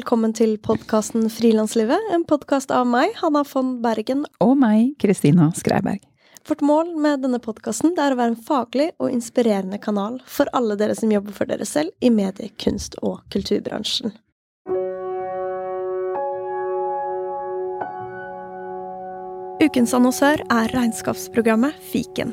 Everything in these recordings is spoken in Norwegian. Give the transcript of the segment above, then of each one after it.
Velkommen til podkasten Frilanslivet. En podkast av meg, Hanna von Bergen. Og meg, Kristina Skreiberg. Vårt mål med denne podkasten er å være en faglig og inspirerende kanal for alle dere som jobber for dere selv i medie-, kunst- og kulturbransjen. Ukens annonsør er regnskapsprogrammet Fiken.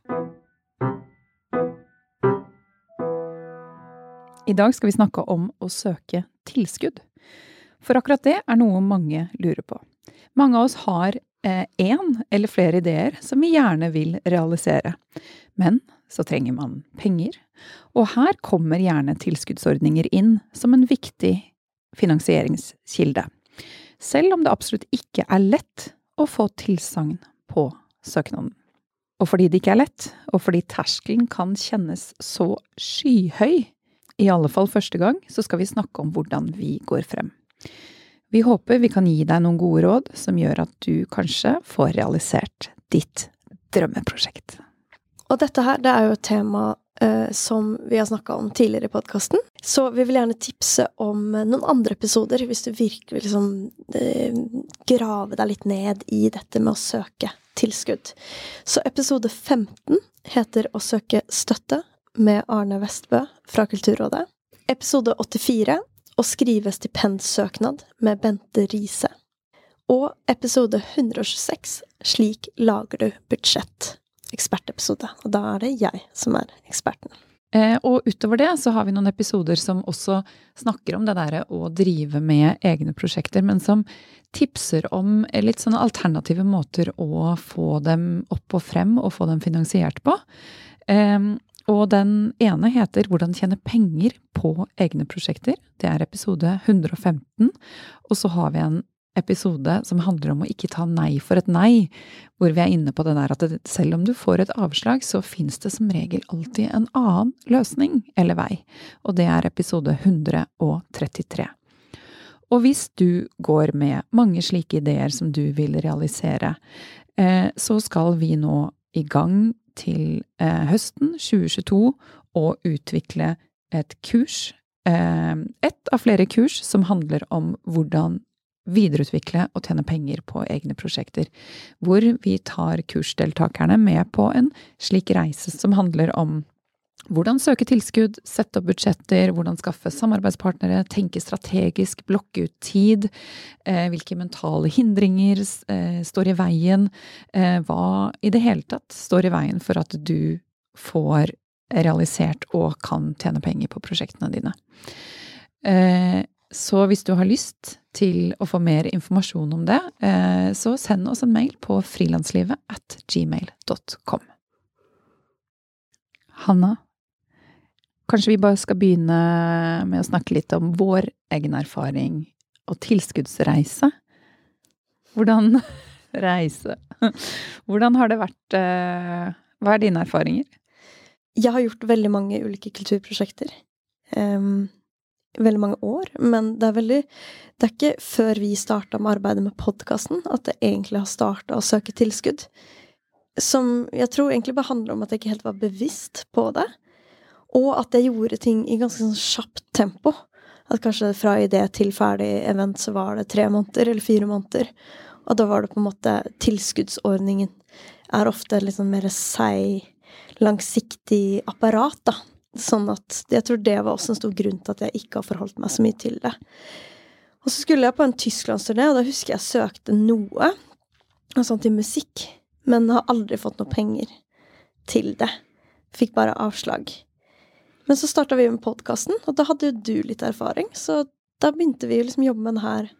I dag skal vi snakke om å søke tilskudd. For akkurat det er noe mange lurer på. Mange av oss har én eh, eller flere ideer som vi gjerne vil realisere. Men så trenger man penger, og her kommer gjerne tilskuddsordninger inn som en viktig finansieringskilde. Selv om det absolutt ikke er lett å få tilsagn på søknaden. Og fordi det ikke er lett, og fordi terskelen kan kjennes så skyhøy i alle fall første gang, så skal vi snakke om hvordan vi går frem. Vi håper vi kan gi deg noen gode råd som gjør at du kanskje får realisert ditt drømmeprosjekt. Og dette her, det er jo et tema eh, som vi har snakka om tidligere i podkasten. Så vi vil gjerne tipse om noen andre episoder, hvis du virkelig liksom eh, grave deg litt ned i dette med å søke tilskudd. Så episode 15 heter Å søke støtte med Arne Vestbø fra Kulturrådet. Episode 84 Å skrive stipendsøknad med Bente Riise. Og episode 126 Slik lager du budsjett. Ekspertepisode. Og da er det jeg som er eksperten. Eh, og utover det så har vi noen episoder som også snakker om det derre å drive med egne prosjekter, men som tipser om litt sånne alternative måter å få dem opp og frem og få dem finansiert på. Eh, og den ene heter Hvordan tjene penger på egne prosjekter. Det er episode 115. Og så har vi en episode som handler om å ikke ta nei for et nei, hvor vi er inne på det der at selv om du får et avslag, så fins det som regel alltid en annen løsning eller vei. Og det er episode 133. Og hvis du går med mange slike ideer som du vil realisere, eh, så skal vi nå i gang til eh, høsten 2022 å utvikle et kurs, eh, ett av flere kurs som handler om hvordan videreutvikle og tjene penger på egne prosjekter, hvor vi tar kursdeltakerne med på en slik reise som handler om hvordan søke tilskudd, sette opp budsjetter, hvordan skaffe samarbeidspartnere, tenke strategisk, blokke ut tid, eh, hvilke mentale hindringer eh, står i veien, eh, hva i det hele tatt står i veien for at du får realisert og kan tjene penger på prosjektene dine. Så hvis du har lyst til å få mer informasjon om det, så send oss en mail på frilanslivet at gmail.com. Hanna, Kanskje vi bare skal begynne med å snakke litt om vår egen erfaring og tilskuddsreise? Hvordan reise? Hvordan har det vært eh, Hva er dine erfaringer? Jeg har gjort veldig mange ulike kulturprosjekter. Um, veldig mange år. Men det er veldig Det er ikke før vi starta med arbeidet med podkasten at det egentlig har starta å søke tilskudd. Som jeg tror egentlig bare handler om at jeg ikke helt var bevisst på det. Og at jeg gjorde ting i ganske sånn kjapt tempo. At kanskje fra idé til ferdig event så var det tre måneder eller fire måneder. Og da var det på en måte tilskuddsordningen er ofte litt sånn mer seig, langsiktig apparat, da. Sånn at jeg tror det var også en stor grunn til at jeg ikke har forholdt meg så mye til det. Og så skulle jeg på en tysklandsturné, og da husker jeg søkte noe, altså til musikk, men har aldri fått noe penger til det. fikk bare avslag. Men så starta vi med podkasten, og da hadde jo du litt erfaring, så da begynte vi liksom å jobbe med den her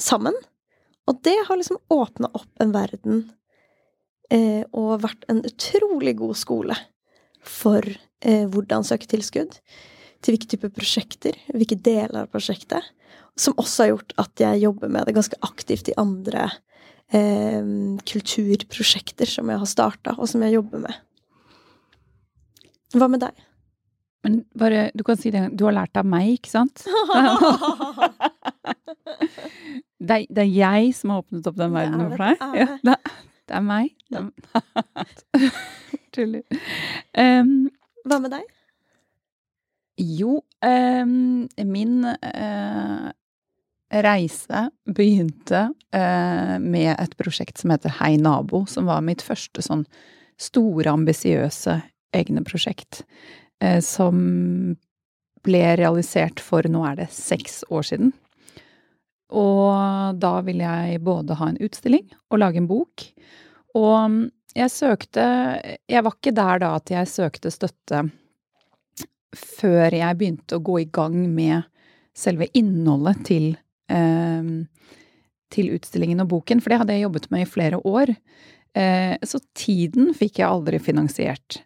sammen. Og det har liksom åpna opp en verden eh, og vært en utrolig god skole for eh, hvordan søke tilskudd, til hvilke typer prosjekter, hvilke deler av prosjektet, som også har gjort at jeg jobber med det ganske aktivt i andre eh, kulturprosjekter som jeg har starta, og som jeg jobber med. Hva med deg? Men bare, du kan si det, du har lært av meg, ikke sant? det, er, det, er, jeg som har åpnet opp den verdenen for deg. Ja, det, det, er meg. Tuller. Um, Hva med deg? Jo, um, min uh, reise begynte uh, med et prosjekt som heter Hei nabo, som var mitt første sånn store, ambisiøse egne prosjekt. Uh, som ble realisert for nå er det seks år siden. Og da ville jeg både ha en utstilling og lage en bok. Og jeg søkte Jeg var ikke der da at jeg søkte støtte før jeg begynte å gå i gang med selve innholdet til, eh, til utstillingen og boken, for det hadde jeg jobbet med i flere år. Eh, så tiden fikk jeg aldri finansiert.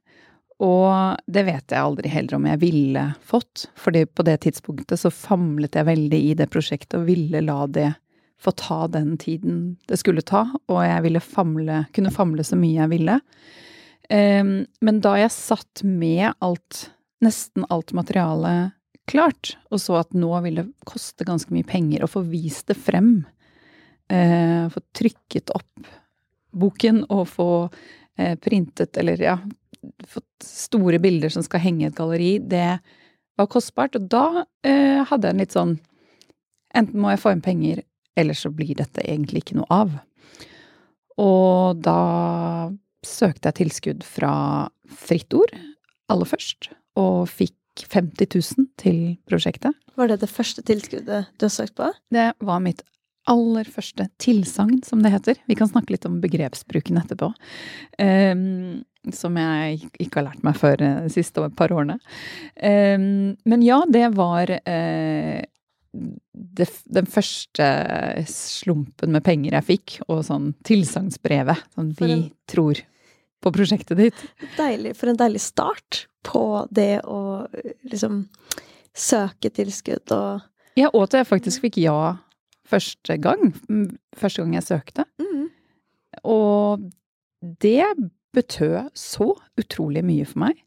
Og det vet jeg aldri heller om jeg ville fått, fordi på det tidspunktet så famlet jeg veldig i det prosjektet og ville la det få ta den tiden det skulle ta, og jeg ville famle, kunne famle så mye jeg ville. Um, men da jeg satt med alt nesten alt materialet klart, og så at nå vil det koste ganske mye penger å få vist det frem. Eh, få trykket opp boken og få eh, printet, eller ja, fått store bilder som skal henge i et galleri. Det var kostbart, og da eh, hadde jeg en litt sånn Enten må jeg få inn penger, eller så blir dette egentlig ikke noe av. Og da søkte jeg tilskudd fra Fritt Ord aller først og fikk 50 000 til prosjektet. Var det det første tilskuddet du har søkt på? Det var mitt aller første tilsagn, som det heter. Vi kan snakke litt om begrepsbruken etterpå. Um, som jeg ikke har lært meg før eh, de siste par årene. Um, men ja, det var uh, det, den første slumpen med penger jeg fikk, og sånn tilsagnsbrevet. Sånn vi en... tror på prosjektet ditt. Deilig. For en deilig start på det å liksom søke tilskudd og Ja, og at jeg faktisk fikk ja første gang. Første gang jeg søkte. Mm. Og det betød så utrolig mye for meg.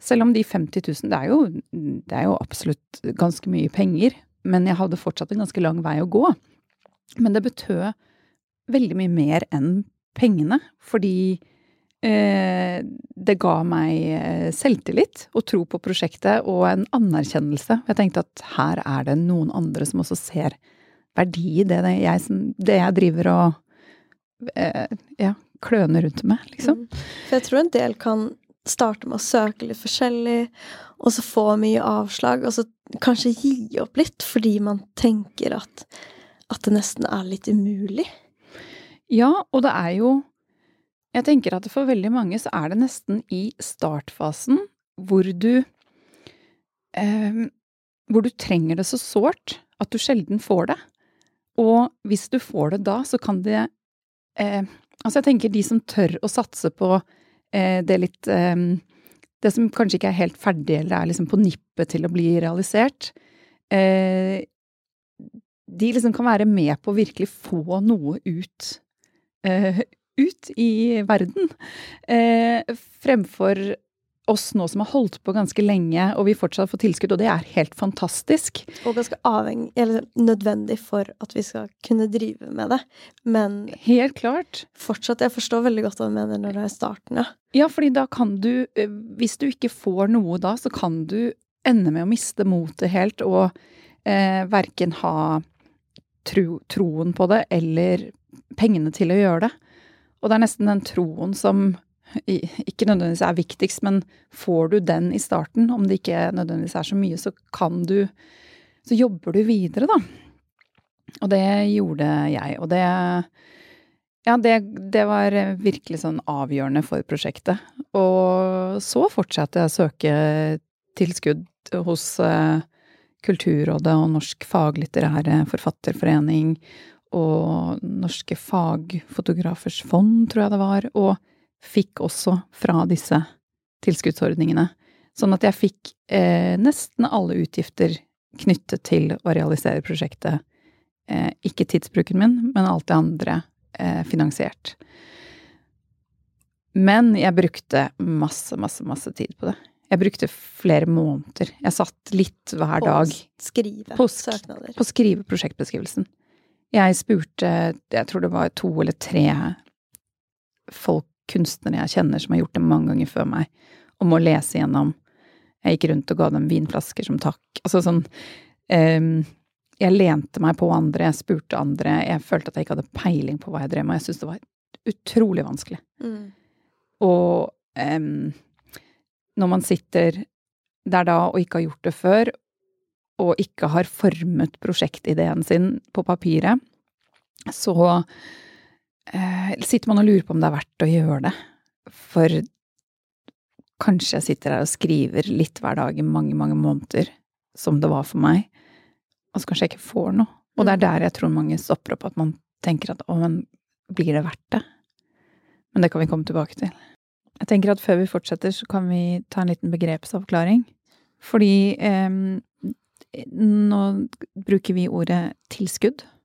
Selv om de 50 000, det er jo, det er jo absolutt ganske mye penger. Men jeg hadde fortsatt en ganske lang vei å gå. Men det betød veldig mye mer enn pengene. Fordi Eh, det ga meg eh, selvtillit og tro på prosjektet og en anerkjennelse. Jeg tenkte at her er det noen andre som også ser verdi i det, det, jeg, det jeg driver og eh, ja, kløner rundt med, liksom. Mm. For jeg tror en del kan starte med å søke litt forskjellig, og så få mye avslag, og så kanskje gi opp litt fordi man tenker at, at det nesten er litt umulig. Ja, og det er jo jeg tenker at for veldig mange så er det nesten i startfasen hvor du eh, Hvor du trenger det så sårt at du sjelden får det. Og hvis du får det da, så kan det eh, Altså, jeg tenker de som tør å satse på eh, det litt eh, Det som kanskje ikke er helt ferdig, eller er liksom på nippet til å bli realisert. Eh, de liksom kan være med på å virkelig få noe ut eh, ut i verden. Eh, fremfor oss nå som har holdt på ganske lenge, og vi fortsatt får tilskudd, og det er helt fantastisk. Og ganske avhengig, eller nødvendig for at vi skal kunne drive med det. Men Helt klart. Fortsatt, jeg forstår veldig godt hva du mener når det er starten, ja. Ja, fordi da kan du, eh, hvis du ikke får noe da, så kan du ende med å miste motet helt, og eh, verken ha tro, troen på det eller pengene til å gjøre det. Og det er nesten den troen som ikke nødvendigvis er viktigst, men får du den i starten, om det ikke nødvendigvis er så mye, så kan du Så jobber du videre, da. Og det gjorde jeg. Og det Ja, det, det, var virkelig sånn avgjørende for prosjektet. Og så fortsatte jeg å søke tilskudd hos uh, Kulturrådet og Norsk faglitterære forfatterforening og Norske fagfotografers fond, tror jeg det var, og fikk også fra disse tilskuddsordningene. Sånn at jeg fikk eh, nesten alle utgifter knyttet til å realisere prosjektet. Eh, ikke tidsbruken min, men alt det andre eh, finansiert. Men jeg brukte masse, masse, masse tid på det. Jeg brukte flere måneder. Jeg satt litt hver dag. På skrive på, søknader. På å skrive prosjektbeskrivelsen. Jeg spurte, jeg tror det var to eller tre folk, kunstnere jeg kjenner som har gjort det mange ganger før meg, om å lese gjennom. Jeg gikk rundt og ga dem vinflasker som takk. Altså sånn um, Jeg lente meg på andre, jeg spurte andre. Jeg følte at jeg ikke hadde peiling på hva jeg drev med. Jeg syntes det var utrolig vanskelig. Mm. Og um, når man sitter der da og ikke har gjort det før, og ikke har formet prosjektideen sin på papiret, så sitter man og lurer på om det er verdt å gjøre det. For kanskje jeg sitter her og skriver litt hver dag i mange, mange måneder, som det var for meg, og så kanskje jeg ikke får noe. Og det er der jeg tror mange stopper opp, at man tenker at å, men blir det verdt det? Men det kan vi komme tilbake til. Jeg tenker at før vi fortsetter, så kan vi ta en liten begrepsavklaring. Fordi eh, nå bruker vi ordet tilskudd eh,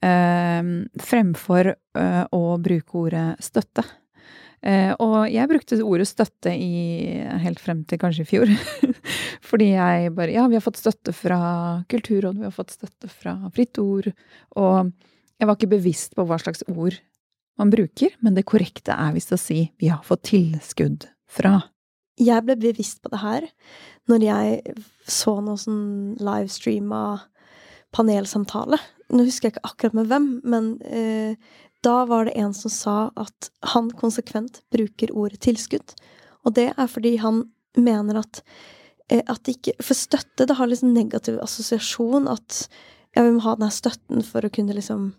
fremfor eh, å bruke ordet støtte. Eh, og jeg brukte ordet støtte i, helt frem til kanskje i fjor. Fordi jeg bare Ja, vi har fått støtte fra Kulturrådet, vi har fått støtte fra Fritt Ord. Og jeg var ikke bevisst på hva slags ord man bruker, men det korrekte er visst å si vi har fått tilskudd fra. Jeg ble bevisst på det her når jeg så noe sånn livestreama panelsamtale. Nå husker jeg ikke akkurat med hvem, men eh, da var det en som sa at han konsekvent bruker ordet tilskudd. Og det er fordi han mener at, eh, at ikke For støtte, det har liksom negativ assosiasjon. At ja, vi må ha den her støtten for å kunne liksom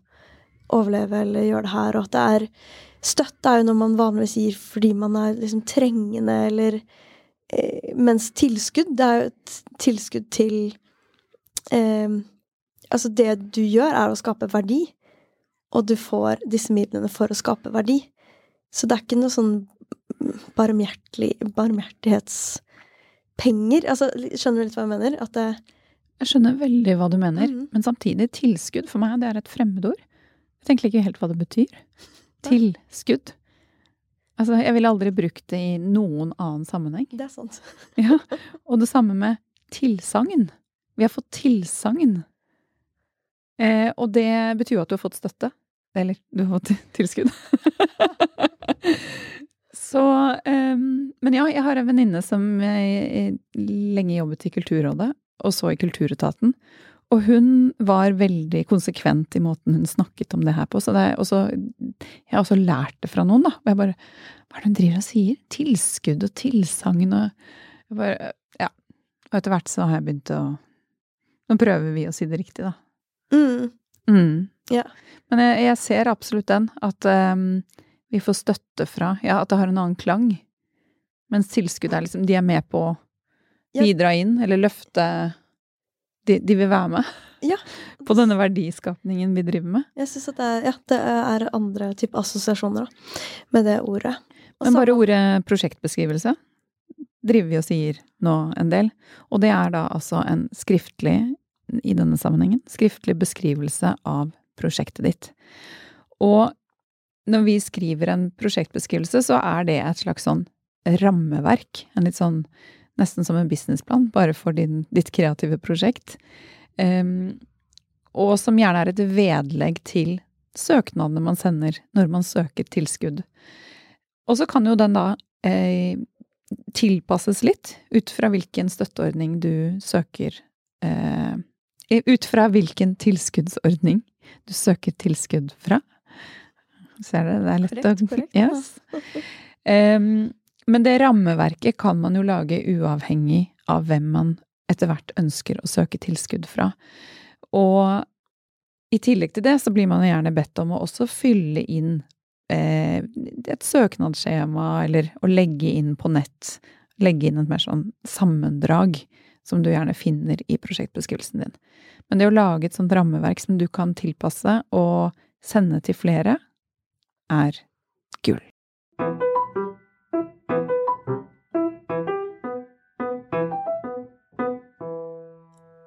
overleve eller gjøre det her, og at det er Støtte er jo noe man vanligvis gir fordi man er liksom trengende, eller eh, Mens tilskudd, det er jo et tilskudd til eh, Altså, det du gjør, er å skape verdi, og du får disse midlene for å skape verdi. Så det er ikke noe sånn barmhjertighetspenger. Altså, skjønner du litt hva jeg mener? At det Jeg skjønner veldig hva du mener, Mhm. men samtidig, tilskudd for meg, det er et fremmedord. Jeg tenker ikke helt hva det betyr. Tilskudd. Altså, jeg ville aldri brukt det i noen annen sammenheng. Det er sant. Ja, og det samme med tilsagn. Vi har fått tilsagn. Eh, og det betyr jo at du har fått støtte. Eller du har fått tilskudd. Så eh, Men ja, jeg har en venninne som lenge jobbet i Kulturrådet, og så i Kulturetaten. Og hun var veldig konsekvent i måten hun snakket om det her på. Så det også, jeg har også lært det fra noen, da. Og jeg bare Hva er det hun driver og sier? Tilskudd og tilsagn og jeg bare, Ja. Og etter hvert så har jeg begynt å Nå prøver vi å si det riktig, da. Mm. Mm. Ja. Men jeg, jeg ser absolutt den. At um, vi får støtte fra Ja, at det har en annen klang. Mens tilskudd er liksom De er med på å bidra inn, eller løfte de, de vil være med Ja. på denne verdiskapningen vi driver med. Jeg syns at det er, ja, det er andre type assosiasjoner da, med det ordet. Også, Men bare ordet prosjektbeskrivelse driver vi og sier nå en del. Og det er da altså en skriftlig, i denne sammenhengen, skriftlig beskrivelse av prosjektet ditt. Og når vi skriver en prosjektbeskrivelse, så er det et slags sånn rammeverk. En litt sånn nesten som en businessplan, bare for din, ditt kreative prosjekt. Um, og som gjerne er et vedlegg til søknadene man sender når man søker tilskudd. Og så kan jo den da eh, tilpasses litt ut fra hvilken støtteordning du søker eh, Ut fra hvilken tilskuddsordning du søker tilskudd fra. Ser dere? Det er lett Korrekt, å korrekt. Yes. um, men det rammeverket kan man jo lage uavhengig av hvem man etter hvert ønsker å søke tilskudd fra. Og i tillegg til det så blir man gjerne bedt om å også fylle inn eh, et søknadsskjema, eller å legge inn på nett. Legge inn et mer sånn sammendrag som du gjerne finner i prosjektbeskrivelsen din. Men det å lage et sånt rammeverk som du kan tilpasse og sende til flere, er gull.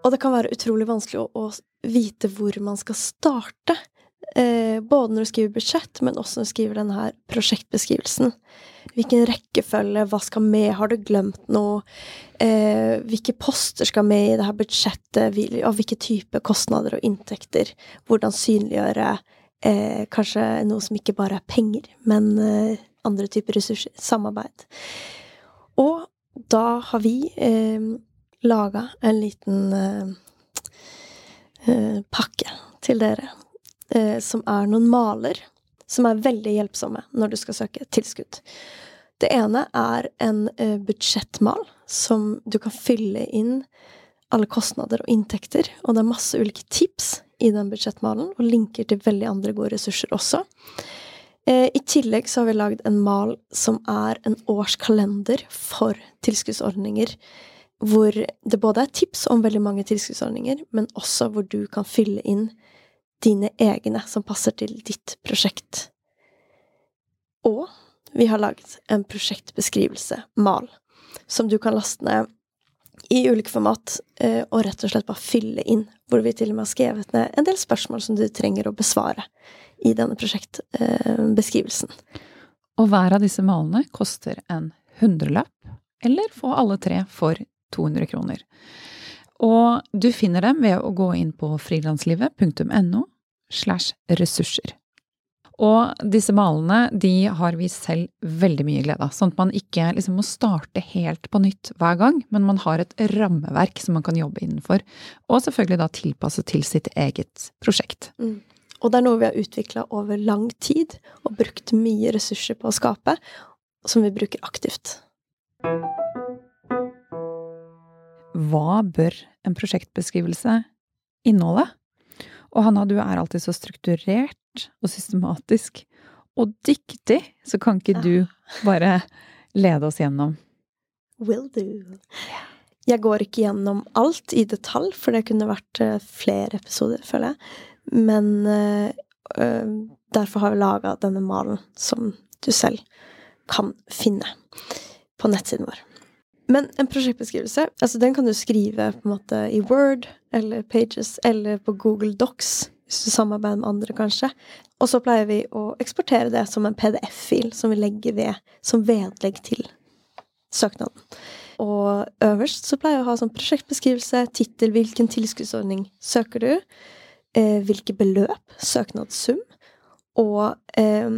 Og det kan være utrolig vanskelig å, vite hvor man skal starte. Eh, både når du skriver budsjett, men også når du skriver denne her prosjektbeskrivelsen. Hvilken rekkefølge, hva skal med, har du glemt noe? Eh, hvilke poster skal med i det her budsjettet, og hvilke type kostnader og inntekter? Hvordan synliggjøre eh, kanskje noe som ikke bare er penger, men eh, andre typer ressurser. Samarbeid. Og da har vi eh, laga en liten uh, uh, pakke til dere, uh, som er noen maler som er veldig hjelpsomme når du skal søke tilskudd. Det ene er en budsjettmal som du kan fylle inn alle kostnader og inntekter, og det er masse ulike tips i den budsjettmalen, og linker til veldig andre gode ressurser også. I tillegg så har vi lagd en mal som er en årskalender for tilskuddsordninger hvor det både er tips om veldig mange tilskuddsordninger, men også hvor du kan fylle inn dine egne som passer til ditt prosjekt. Og vi har laget en prosjektbeskrivelse, mal, som du kan laste ned i ulike format, eh, og rett og slett bare fylle inn, hvor vi til og med har skrevet ned en del spørsmål som du trenger å besvare i denne prosjektbeskrivelsen. Og hver av disse malene koster en hundrelapp, eller få alle tre for 200 kroner. Og du finner dem ved å gå inn på frilanslivet.no slash ressurser. Og disse malene de har vi selv veldig mye glede av, sånn at man ikke liksom må starte helt på nytt hver gang, men man har et rammeverk som man kan jobbe innenfor, og selvfølgelig da tilpasse til sitt eget prosjekt. Mm. Og det er noe vi har utvikla over lang tid, og brukt mye ressurser på å skape, som vi bruker aktivt hva bør en prosjektbeskrivelse inneholde? Og Hanna, du er alltid så strukturert og systematisk og dyktig, så kan ikke du bare lede oss gjennom? Will do. Jeg går ikke gjennom alt i detalj, for det kunne vært eh, flere episoder, føler jeg. Men øh, derfor har vi laga denne malen som du selv kan finne på nettsiden vår. Men en prosjektbeskrivelse, altså den kan du skrive på en måte i Word eller Pages eller på Google Docs, hvis du samarbeider med andre, kanskje. Og så pleier vi å eksportere det som en PDF-fil som vi legger ved som vedlegg til søknaden. Og øverst så pleier jeg å ha sånn prosjektbeskrivelse, tittel, hvilken tilskuddsordning søker du, eh, hvilke beløp, søknadssum, og eh,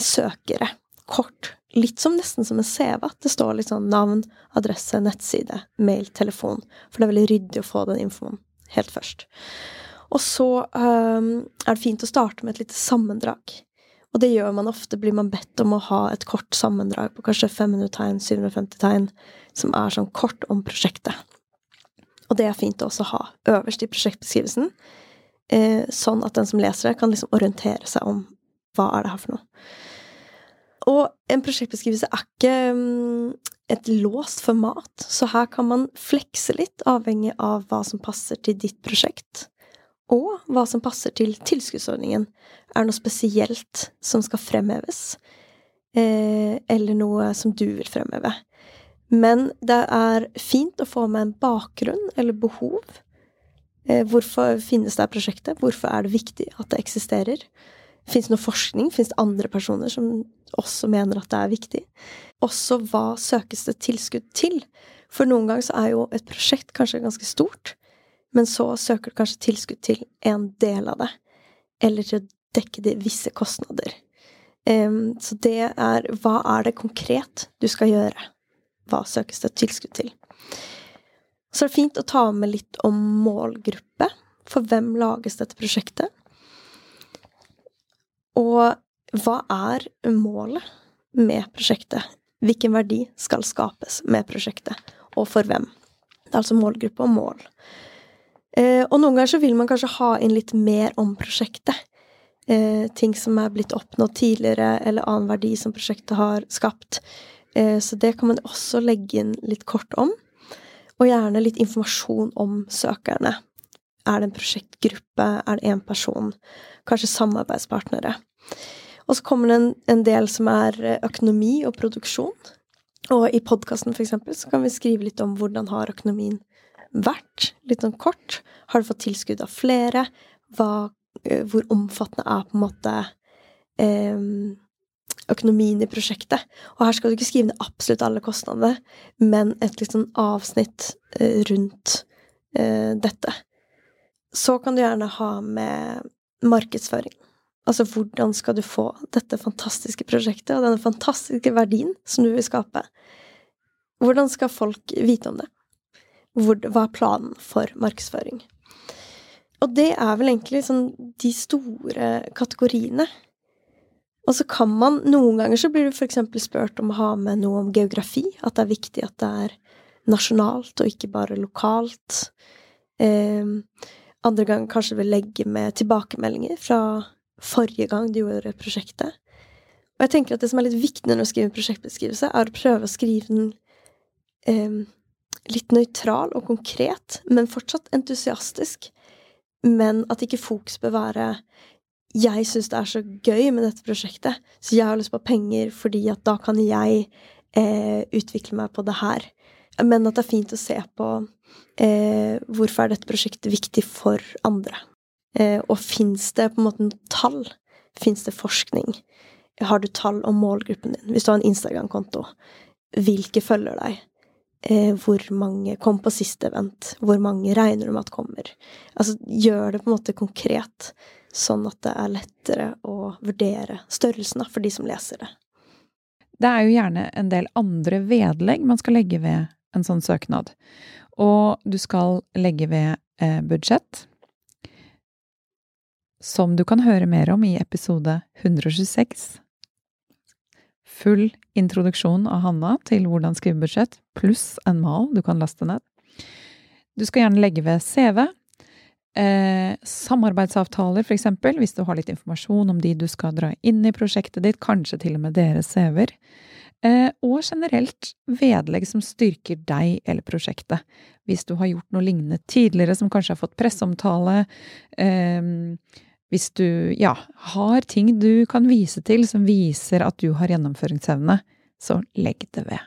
søkere. Kort litt som nesten som en CV. At det står liksom navn, adresse, nettside, mail, telefon. For det er veldig ryddig å få den infoen helt først. Og så um, er det fint å starte med et lite sammendrag. Og det gjør man ofte. Blir man bedt om å ha et kort sammendrag på kanskje 500 tegn, 750 tegn, som er sånn kort om prosjektet. Og det er fint å også ha øverst i prosjektbeskrivelsen, eh, sånn at den som leser det, kan liksom orientere seg om hva er det her for noe. Og en prosjektbeskrivelse er ikke mm, et låst format, så her kan man flekse litt, avhengig av hva som passer til ditt prosjekt, og hva som passer til tilskuddsordningen. Er det noe spesielt som skal fremheves, eh, eller noe som du vil fremheve? Men det er fint å få med en bakgrunn eller behov. Eh, hvorfor finnes det prosjektet? Hvorfor er det viktig at det eksisterer? Fins det noe forskning? Fins det andre personer som også mener at det er viktig? Også hva søkes det tilskudd til? For noen ganger så er jo et prosjekt kanskje ganske stort, men så søker du kanskje tilskudd til en del av det, eller til å dekke de visse kostnader. Um, så det er hva er det konkret du skal gjøre? Hva søkes det tilskudd til? Så det er fint å ta med litt om målgruppe. For hvem lages dette prosjektet? Og hva er målet med prosjektet? Hvilken verdi skal skapes med prosjektet, og for hvem? Det er altså målgruppe og mål. Eh, og noen ganger så vil man kanskje ha inn litt mer om prosjektet. Eh, ting som er blitt oppnådd tidligere, eller annen verdi som prosjektet har skapt. Eh, så det kan man også legge inn litt kort om. Og gjerne litt informasjon om søkerne. Er det en prosjektgruppe? Er det én person? Kanskje samarbeidspartnere. Og så kommer det en, en del som er eh, økonomi og produksjon. Og i podkasten, for eksempel, så kan vi skrive litt om hvordan har økonomien vært? Litt sånn kort. Har du fått tilskudd av flere? Hva, eh, hvor omfattende er på en måte eh, økonomien i prosjektet? Og her skal du ikke skrive ned absolutt alle kostnadene, men et litt sånn avsnitt eh, rundt eh, dette. Så kan du gjerne ha med markedsføring. Altså hvordan skal du få dette fantastiske prosjektet og denne fantastiske verdien som du vil skape? Hvordan skal folk vite om det? Hva er planen for markedsføring? Og det er vel egentlig sånn de store kategoriene. Og så kan man Noen ganger så blir du f.eks. spurt om å ha med noe om geografi. At det er viktig at det er nasjonalt og ikke bare lokalt. Eh, andre ganger kanskje vil legge med tilbakemeldinger fra forrige gang du gjorde prosjektet. Og jeg tenker at det som er litt viktig når du skriver prosjektbeskrivelse, er å prøve å skrive den eh, litt nøytral og konkret, men fortsatt entusiastisk. Men at ikke fokus bør være jeg syns det er så gøy med dette prosjektet, så jeg har lyst på penger fordi at da kan jeg eh, utvikle meg på det her. Men at det er fint å se på eh, hvorfor er dette prosjektet viktig for andre. Eh, og fins det på en måte noe tall? Fins det forskning? Har du tall om målgruppen din? Hvis du har en Instagram-konto, hvilke følger deg? Eh, hvor mange kom på siste event? Hvor mange regner du med at kommer? Altså, gjør det på en måte konkret, sånn at det er lettere å vurdere størrelsen da, for de som leser det. Det er jo gjerne en del andre vedlegg man skal legge ved en sånn søknad. Og du skal legge ved eh, budsjett, som du kan høre mer om i episode 126. Full introduksjon av Hanna til hvordan skrive budsjett, pluss en mal du kan laste ned. Du skal gjerne legge ved CV. Eh, samarbeidsavtaler, eksempel, hvis du har litt informasjon om de du skal dra inn i prosjektet ditt, kanskje til og med deres CV-er. Eh, og generelt vedlegg som styrker deg eller prosjektet. Hvis du har gjort noe lignende tidligere, som kanskje har fått presseomtale. Eh, hvis du ja, har ting du kan vise til som viser at du har gjennomføringsevne, så legg det ved.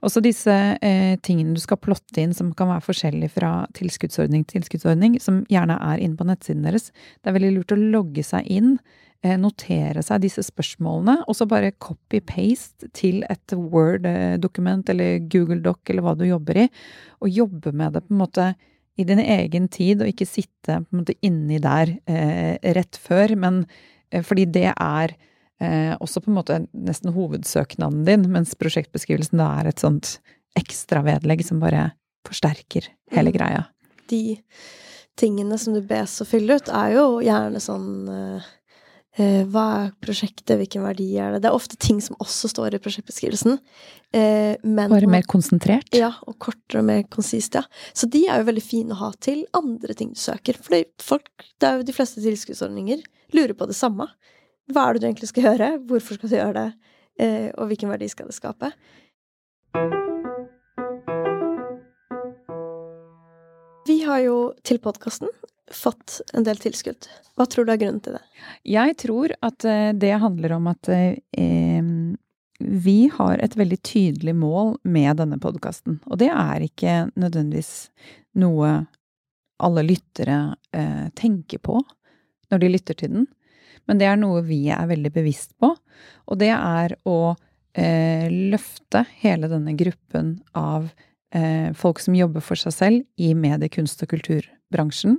Også disse eh, tingene du skal plotte inn som kan være forskjellige fra tilskuddsordning til tilskuddsordning, som gjerne er inne på nettsiden deres. Det er veldig lurt å logge seg inn, notere seg disse spørsmålene, og så bare copy-paste til et Word-dokument eller Google Doc eller hva du jobber i, og jobbe med det på en måte i din egen tid, og ikke sitte på en måte inni der eh, rett før, men eh, fordi det er eh, også på en måte nesten hovedsøknaden din, mens prosjektbeskrivelsen da er et sånt ekstravedlegg som bare forsterker hele mm. greia. De tingene som du bes å fylle ut, er jo gjerne sånn eh, Eh, hva er prosjektet, hvilken verdi er det? Det er ofte ting som også står i prosjektbeskrivelsen. Eh, men, Bare mer konsentrert? Ja, og kortere og mer konsist, ja. Så de er jo veldig fine å ha til andre ting du søker. For folk, det er jo de fleste tilskuddsordninger lurer på det samme. Hva er det du egentlig skal gjøre? Hvorfor skal du gjøre det? Eh, og hvilken verdi skal det skape? Vi har jo til podkasten fått en del tilskudd. Hva tror du er grunnen til det? Jeg tror at eh, det handler om at eh, vi har et veldig tydelig mål med denne podkasten. Og det er ikke nødvendigvis noe alle lyttere eh, tenker på når de lytter til den, men det er noe vi er veldig bevisst på. Og det er å eh, løfte hele denne gruppen av eh, folk som jobber for seg selv i medie-, kunst- og kulturbransjen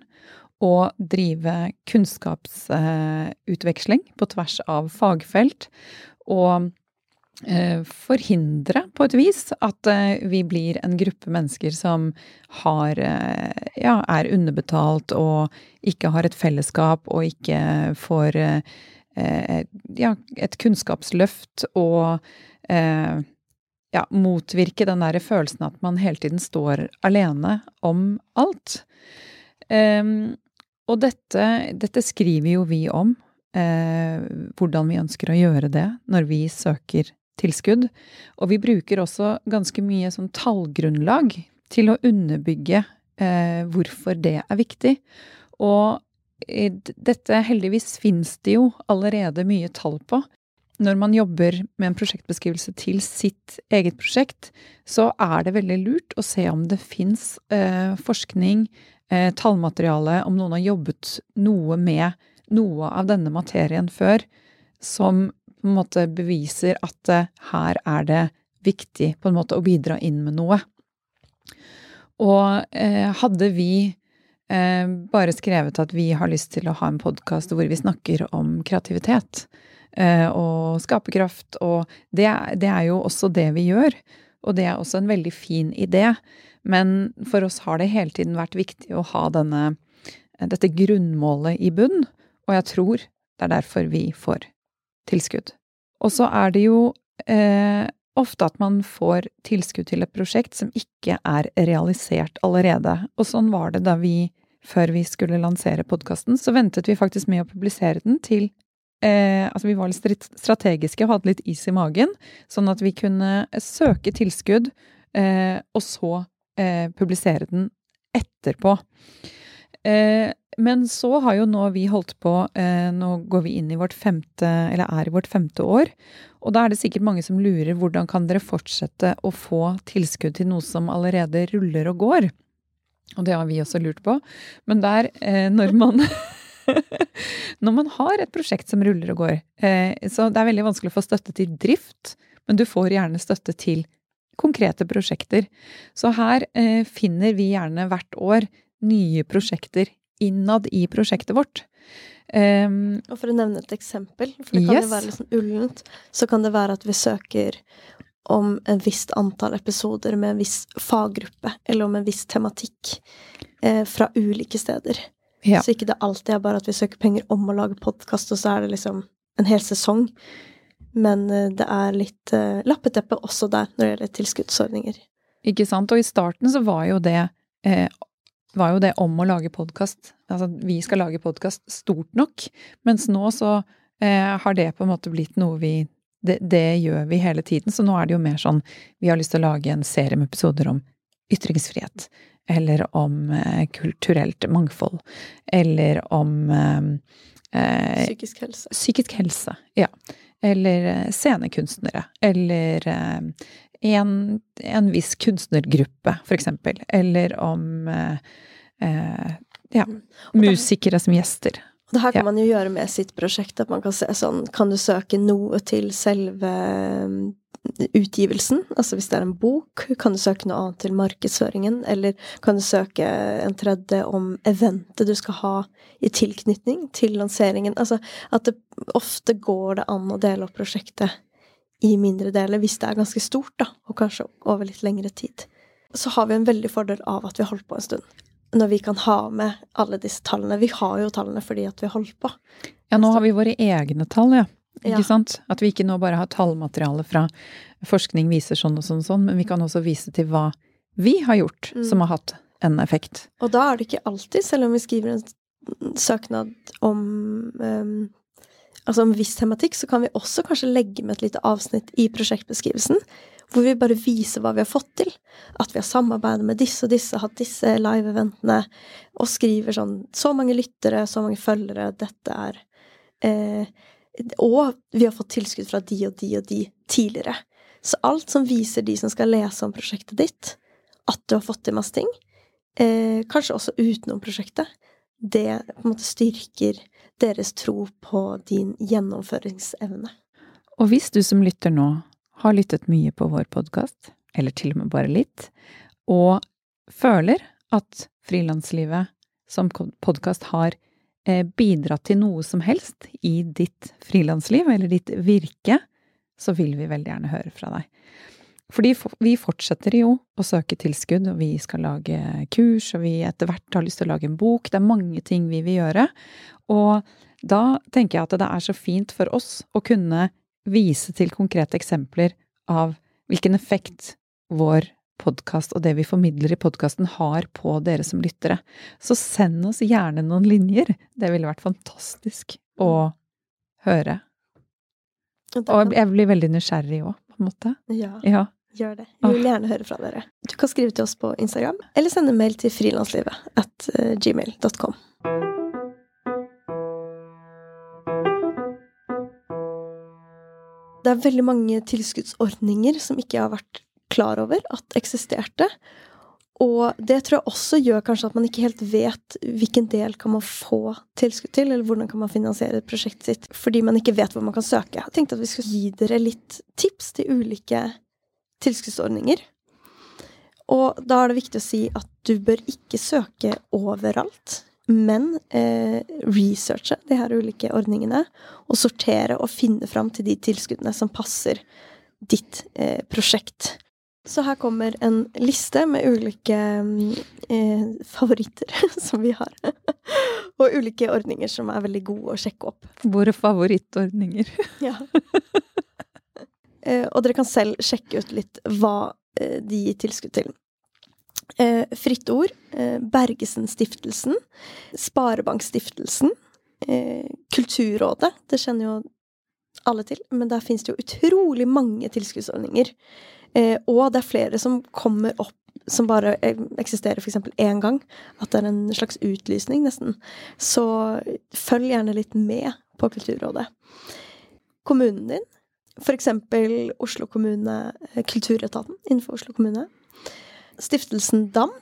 og drive kunnskapsutveksling på tvers av fagfelt. Og eh, forhindre, på et vis, at eh, vi blir en gruppe mennesker som har eh, Ja, er underbetalt og ikke har et fellesskap og ikke får ja, et kunnskapsløft og ja, motvirke den der følelsen at man hele tiden står alene om alt. Um, og dette, dette, skriver jo vi om eh, hvordan vi ønsker å gjøre det når vi søker tilskudd. Og vi bruker også ganske mye sånn tallgrunnlag til å underbygge eh, hvorfor det er viktig. Og dette heldigvis finnes det jo allerede mye tall på. Når man jobber med en prosjektbeskrivelse til sitt eget prosjekt, så er det veldig lurt å se om det fins eh, forskning, eh, tallmateriale, om noen har jobbet noe med noe av denne materien før, som på en måte beviser at eh, her er det viktig på en måte å bidra inn med noe. Og eh, hadde vi eh, bare skrevet at vi har lyst til å ha en podkast hvor vi snakker om kreativitet og skaperkraft, og det, det, er jo også det vi gjør. Og det er også en veldig fin idé. Men for oss har det hele tiden vært viktig å ha denne, dette grunnmålet i bunn, og jeg tror det er derfor vi får tilskudd. Og så er det jo eh, ofte at man får tilskudd til et prosjekt som ikke er realisert allerede. Og sånn var det da vi før vi skulle lansere podkasten, så ventet vi faktisk med å publisere den til eh, Altså, vi var litt strategiske og hadde litt is i magen, sånn at vi kunne søke tilskudd, eh, og så eh, publisere den etterpå. Eh, men så har jo nå vi holdt på eh, Nå går vi inn i vårt femte, eller er i vårt femte år. Og da er det sikkert mange som lurer hvordan kan dere fortsette å få tilskudd til noe som allerede ruller og går? Og det har vi også lurt på. Men der, eh, når man Når man har et prosjekt som ruller og går, eh, så det er veldig vanskelig å få støtte til drift, men du får gjerne støtte til konkrete prosjekter. Så her eh, finner vi gjerne hvert år nye prosjekter innad i prosjektet vårt. Um, og for å nevne et eksempel, for det kan yes. jo være litt sånn ullent, så kan det være at vi søker om en visst antall episoder med en viss faggruppe, eller om en viss tematikk eh, fra ulike steder. Ja. Så ikke det alltid er bare at vi søker penger om å lage podkast, og så er det liksom en hel sesong. Men eh, det er litt uh, lappeteppe også der, når det gjelder tilskuddsordninger. Ikke sant. Og i starten så var jo det eh, var jo det om å lage podkast. Altså vi skal lage podkast stort nok. Mens nå så eh, har det på en måte blitt noe vi det, det, gjør vi hele tiden. Så nå er det jo mer sånn vi har lyst til å lage en serie med episoder om ytringsfrihet. Eller om eh, kulturelt mangfold. Eller om eh, eh Psykisk helse. Psykisk helse, ja. Eller eh, scenekunstnere. Eller eh, en, en, viss kunstnergruppe, for eksempel. Eller om ja, mm. musikere som gjester. Det her kan ja. man jo gjøre med sitt prosjekt, at man kan se sånn Kan du søke noe til selve utgivelsen? Altså hvis det er en bok, kan du søke noe annet til markedsføringen? Eller kan du søke en tredje om eventet du skal ha i tilknytning til lanseringen? Altså at det ofte går det an å dele opp prosjektet i mindre deler hvis det er ganske stort, da, og kanskje over litt lengre tid. Så har vi en veldig fordel av at vi har holdt på en stund når vi kan ha med alle disse tallene. Vi har jo tallene fordi at vi har holdt på. Ja, nå har vi våre egne tall, ja. Ikke ja. sant? At vi ikke nå bare har tallmateriale fra forskning viser sånn og sånn og sånn, men vi kan også vise til hva vi har gjort mm. som har hatt en effekt. Og da er det ikke alltid, selv om vi skriver en søknad om um, altså om viss tematikk, så kan vi også kanskje legge med et lite avsnitt i prosjektbeskrivelsen hvor vi bare viser hva vi har fått til. At vi har samarbeidet med disse og disse, hatt disse live-eventene, og skriver sånn Så mange lyttere, så mange følgere, dette er eh, Og vi har fått tilskudd fra de og de og de tidligere. Så alt som viser de som skal lese om prosjektet ditt, at du har fått til masse ting, eh, kanskje også utenom prosjektet, det på en måte styrker deres tro på din gjennomføringsevne. Og hvis du som lytter nå har lyttet mye på vår podkast, eller til og med bare litt, og føler at frilanslivet som podkast har eh, bidratt til noe som helst i ditt frilansliv eller ditt virke, så vil vi veldig gjerne høre fra deg. Fordi vi fortsetter jo å søke tilskudd, og vi skal lage kurs, og vi etter hvert har lyst til å lage en bok. Det er mange ting vi vil gjøre. Og da tenker jeg at det er så fint for oss å kunne vise til konkrete eksempler av hvilken effekt vår podkast og det vi formidler i podkasten har på dere som lyttere. Så send oss gjerne noen linjer. Det ville vært fantastisk å høre. Og jeg blir veldig nysgjerrig òg, på en måte. ja, Ja. gjør det. Vi vil gjerne høre fra dere. Du kan skrive til oss på Instagram, eller sende mail til frilanslivet at eh, gmail.com. Det er veldig mange tilskuddsordninger som ikke har vært klar over at eksisterte. Og det tror jeg også gjør kanskje at man ikke helt vet hvilken del kan man få tilskudd til, eller hvordan kan man finansiere prosjektet sitt, fordi man ikke vet hvor man kan søke. Jeg tenkte at vi skulle gi dere litt tips til ulike tilskuddsordninger. Og da er det viktig å si at du bør ikke søke overalt, men eh, researche de her ulike ordningene, og sortere og finne fram til de tilskuddene som passer ditt eh, prosjekt. Så her kommer en liste med ulike mm, eh, favoritter som vi har. og ulike ordninger som er veldig gode å sjekke opp. Våre favorittordninger. Ja. Eh, og dere kan selv sjekke ut litt hva eh, de gir tilskudd til. Eh, Fritt Ord, eh, Bergesen-stiftelsen, Sparebankstiftelsen, eh, Kulturrådet, det kjenner jo alle til, men der finnes det jo utrolig mange tilskuddsordninger. Eh, og det er flere som kommer opp som bare eh, eksisterer f.eks. én gang. At det er en slags utlysning, nesten. Så følg gjerne litt med på Kulturrådet. Kommunen din, f.eks. Oslo kommune, eh, Kulturetaten innenfor Oslo kommune. Stiftelsen DAM.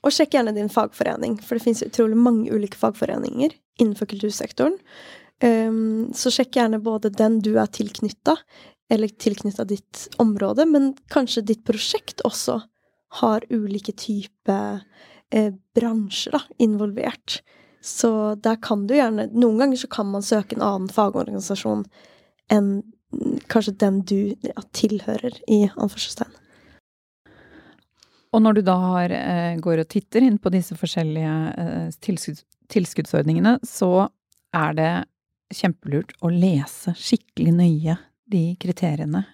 Og sjekk gjerne din fagforening, for det finnes utrolig mange ulike fagforeninger innenfor kultursektoren. Um, så sjekk gjerne både den du er tilknytta, eller tilknytta ditt område, men kanskje ditt prosjekt også har ulike typer eh, bransjer da, involvert. Så der kan du gjerne Noen ganger så kan man søke en annen fagorganisasjon enn mm, kanskje den du ja, tilhører, i anførselstegn. Og når du da har, eh, går og titter inn på disse forskjellige eh, tilskudds, tilskuddsordningene, så er det kjempelurt å lese skikkelig nøye de kriteriene.